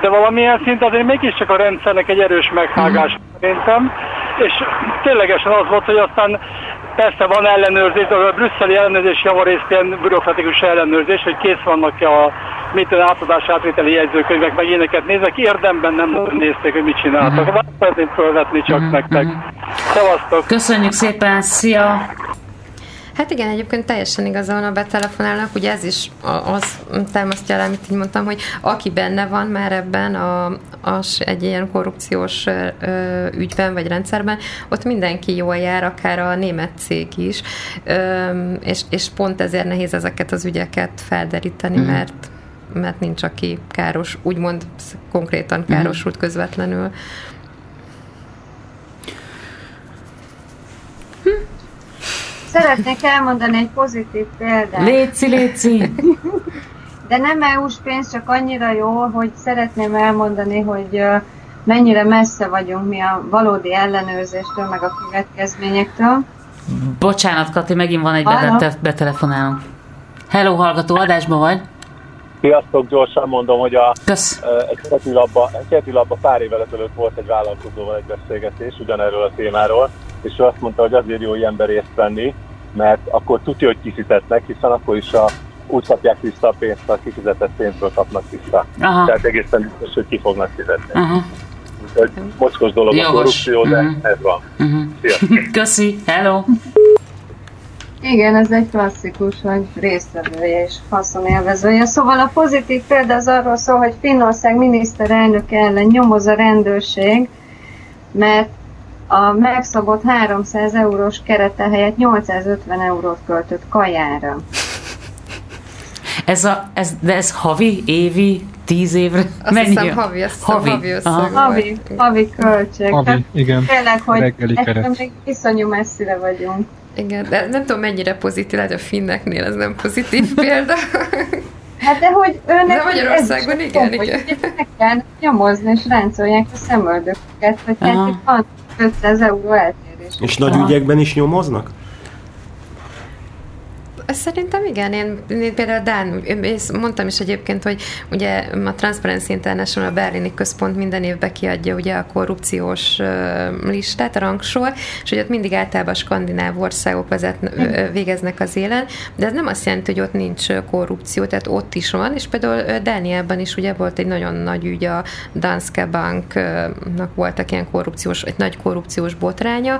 de valamilyen szint azért mégiscsak a rendszernek egy erős meghágás uh-huh. szerintem, és ténylegesen az volt, hogy aztán persze van ellenőrzés, de a brüsszeli ellenőrzés javarészt ilyen bürokratikus ellenőrzés, hogy kész vannak a mit átadás átvételi jegyzőkönyvek, meg ilyeneket nézek, érdemben nem nézték, hogy mit csináltak. Uh-huh. Szeretném felvetni csak uh-huh. nektek. Szevasztok! Köszönjük szépen, szia! Hát igen, egyébként teljesen igaza van a betelefonálnak, ugye ez is az támasztja el, amit így mondtam, hogy aki benne van már ebben a, az egy ilyen korrupciós ö, ügyben vagy rendszerben, ott mindenki jól jár, akár a német cég is, ö, és, és pont ezért nehéz ezeket az ügyeket felderíteni, mm. mert mert nincs, aki káros, úgymond konkrétan mhm. károsult közvetlenül. Szeretnék elmondani egy pozitív példát. Léci, léci! De nem EU-s pénz, csak annyira jó, hogy szeretném elmondani, hogy mennyire messze vagyunk mi a valódi ellenőrzéstől, meg a következményektől. Bocsánat, Kati, megint van egy betelefonálunk. Hello, hallgató, adásban vagy? Sziasztok, gyorsan mondom, hogy a, Kösz. egy heti labba pár évvel ezelőtt volt egy vállalkozóval egy beszélgetés ugyanerről a témáról, és ő azt mondta, hogy azért jó ilyen részt venni, mert akkor tudja, hogy kifizetnek, hiszen akkor is a, úgy kapják vissza a pénzt, a kifizetett pénzből kapnak vissza. Aha. Tehát egészen biztos, hogy ki fognak fizetni. Aha. Úgyhogy mocskos dolog Jogos. a korrupció, de uh-huh. ez van. Uh-huh. Köszi, hello! Igen, ez egy klasszikus, hogy résztvevője és haszonélvezője. Szóval a pozitív példa az arról szól, hogy Finnország miniszterelnök ellen nyomoz a rendőrség, mert a megszabott 300 eurós kerete helyett 850 eurót költött kajára. Ez a, ez, de ez havi, évi, tíz évre? Azt Mennyi? Hiszem, havi, azt havi. havi, havi, havi költség. Havi, igen. Tényleg, hogy még iszonyú messzire vagyunk. Igen, de nem tudom mennyire pozitív, lehet a finneknél ez nem pozitív példa. Hát de hogy őnek... De Magyarországon igen, pont, igen. Hogy meg kell nyomozni, és ráncolják a szemöldöket, hogy hát itt van 500 euró eltérés. És nagy ügyekben is nyomoznak? Szerintem igen, én, én például Dán, én mondtam is egyébként, hogy ugye a Transparency International a berlini központ minden évben kiadja ugye a korrupciós listát, a rangsor, és hogy ott mindig általában a skandináv országok vezet, végeznek az élen, de ez nem azt jelenti, hogy ott nincs korrupció, tehát ott is van, és például Dániában is ugye volt egy nagyon nagy ügy, a Danske Banknak voltak ilyen korrupciós, egy nagy korrupciós botránya,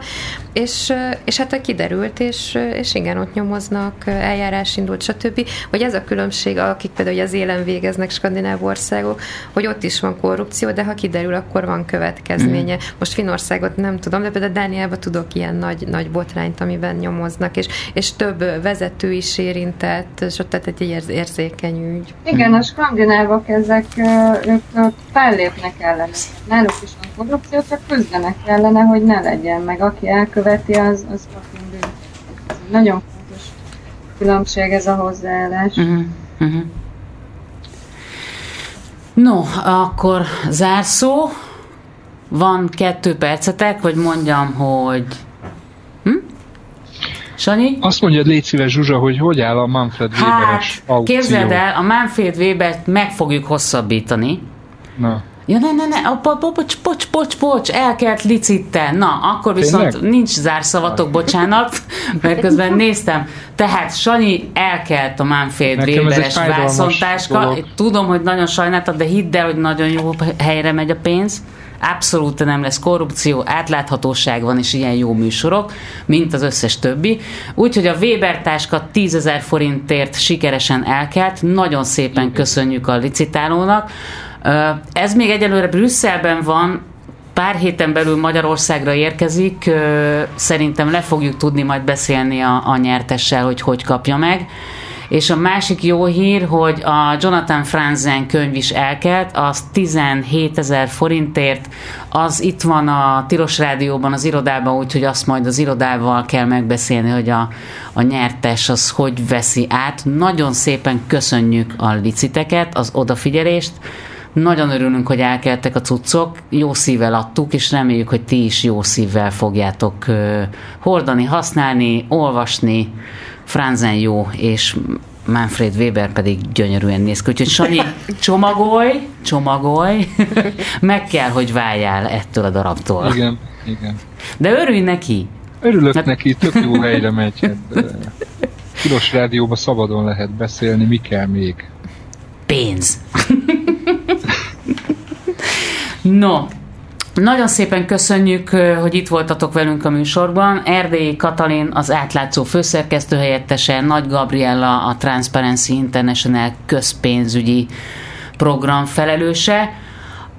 és, és hát kiderült, és, és igen, ott nyomoznak, eljárás indult, stb. Hogy ez a különbség, akik például az élen végeznek skandináv országok, hogy ott is van korrupció, de ha kiderül, akkor van következménye. Mm. Most Finországot nem tudom, de például Dániában tudok ilyen nagy, nagy botrányt, amiben nyomoznak, és, és több vezető is érintett, és ott tehát egy érzékeny ügy. Igen, a skandinávok ezek, ők fellépnek ellene. Náluk is van korrupció, csak küzdenek ellene, hogy ne legyen, meg aki elköveti, az, az nagyon különbség ez a hozzáállás. Uh-huh. Uh-huh. No, akkor zárszó. Van kettő percetek, hogy mondjam, hogy... Hm? Sanyi? Azt mondja, légy szíves, Zsuzsa, hogy hogy áll a Manfred hát, Weberes aukció. Képzeld el, a Manfred Webert meg fogjuk hosszabbítani. Na. Ja, ne, ne, ne, a, bocs, bocs, bocs, bocs, elkelt licitten. Na, akkor viszont Tényleg? nincs zárszavatok, bocsánat, mert közben néztem. Tehát Sanyi elkelt a Manfred Weberes vászontáska. Tudom, hogy nagyon sajnáltad, de hidd el, hogy nagyon jó helyre megy a pénz. Abszolút nem lesz korrupció, átláthatóság van, és ilyen jó műsorok, mint az összes többi. Úgyhogy a Weber táska 10 ezer forintért sikeresen elkelt. Nagyon szépen köszönjük a licitálónak. Ez még egyelőre Brüsszelben van, pár héten belül Magyarországra érkezik, szerintem le fogjuk tudni majd beszélni a, a nyertessel, hogy hogy kapja meg. És a másik jó hír, hogy a Jonathan Franzen könyv is elkelt, az 17 ezer forintért, az itt van a Tilos Rádióban, az irodában, úgyhogy azt majd az irodával kell megbeszélni, hogy a, a nyertes az hogy veszi át. Nagyon szépen köszönjük a liciteket, az odafigyelést, nagyon örülünk, hogy elkeltek a cuccok, jó szívvel adtuk, és reméljük, hogy ti is jó szívvel fogjátok hordani, használni, olvasni. Franzen jó, és Manfred Weber pedig gyönyörűen néz ki. Úgyhogy Sanyi, csomagolj, csomagolj, meg kell, hogy váljál ettől a darabtól. Igen, igen. De örülj neki. Örülök hát... neki, tök jó helyre megy. Hát, Tilos rádióban szabadon lehet beszélni, mi kell még? Pénz. No, nagyon szépen köszönjük, hogy itt voltatok velünk a műsorban. Erdélyi Katalin az átlátszó főszerkesztő helyettese, Nagy Gabriella a Transparency International közpénzügyi program felelőse.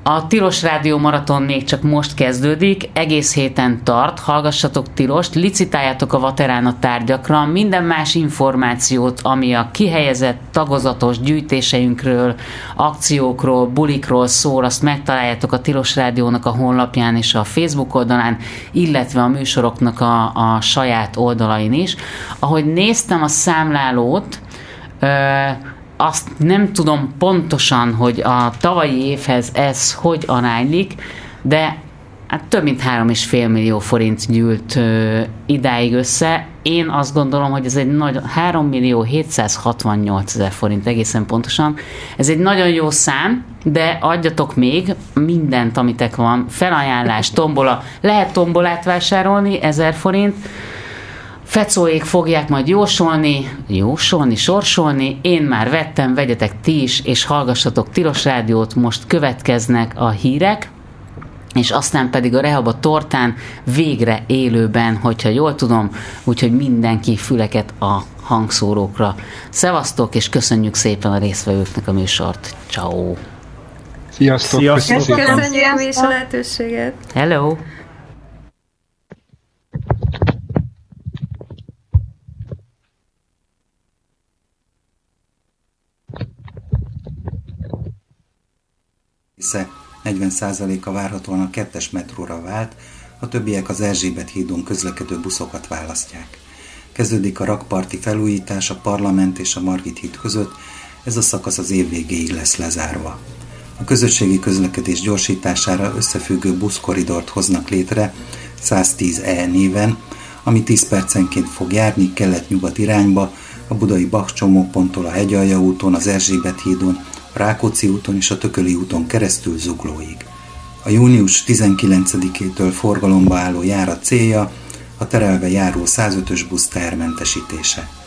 A Tilos Rádió Maraton még csak most kezdődik, egész héten tart, hallgassatok Tilost, licitáljátok a Vaterán a tárgyakra, minden más információt, ami a kihelyezett tagozatos gyűjtéseinkről, akciókról, bulikról szól, azt megtaláljátok a Tilos Rádiónak a honlapján és a Facebook oldalán, illetve a műsoroknak a, a saját oldalain is. Ahogy néztem a számlálót, azt nem tudom pontosan, hogy a tavalyi évhez ez hogy aránylik, de hát több mint 3,5 millió forint gyűlt ö, idáig össze. Én azt gondolom, hogy ez egy nagy, 3 millió 768 ezer forint egészen pontosan. Ez egy nagyon jó szám, de adjatok még mindent, amitek van. Felajánlás, tombola. Lehet tombolát vásárolni, 1000 forint Fecóék fogják majd jósolni, jósolni, sorsolni, én már vettem, vegyetek ti is, és hallgassatok Tilos Rádiót, most következnek a hírek, és aztán pedig a Rehab tortán végre élőben, hogyha jól tudom, úgyhogy mindenki füleket a hangszórókra. Szevasztok, és köszönjük szépen a résztvevőknek a műsort. Ciao. Sziasztok! Sziasztok. Köszönjük a lehetőséget! Hello! Része 40%-a várhatóan a kettes metróra vált, a többiek az Erzsébet hídon közlekedő buszokat választják. Kezdődik a rakparti felújítás a parlament és a Margit híd között, ez a szakasz az év végéig lesz lezárva. A közösségi közlekedés gyorsítására összefüggő buszkoridort hoznak létre 110E néven, ami 10 percenként fog járni kelet-nyugat irányba, a budai Bach csomóponttól a Hegyalja úton, az Erzsébet hídon, Rákóczi úton és a Tököli úton keresztül Zuglóig. A június 19-től forgalomba álló járat célja a terelve járó 105-ös busz termentesítése.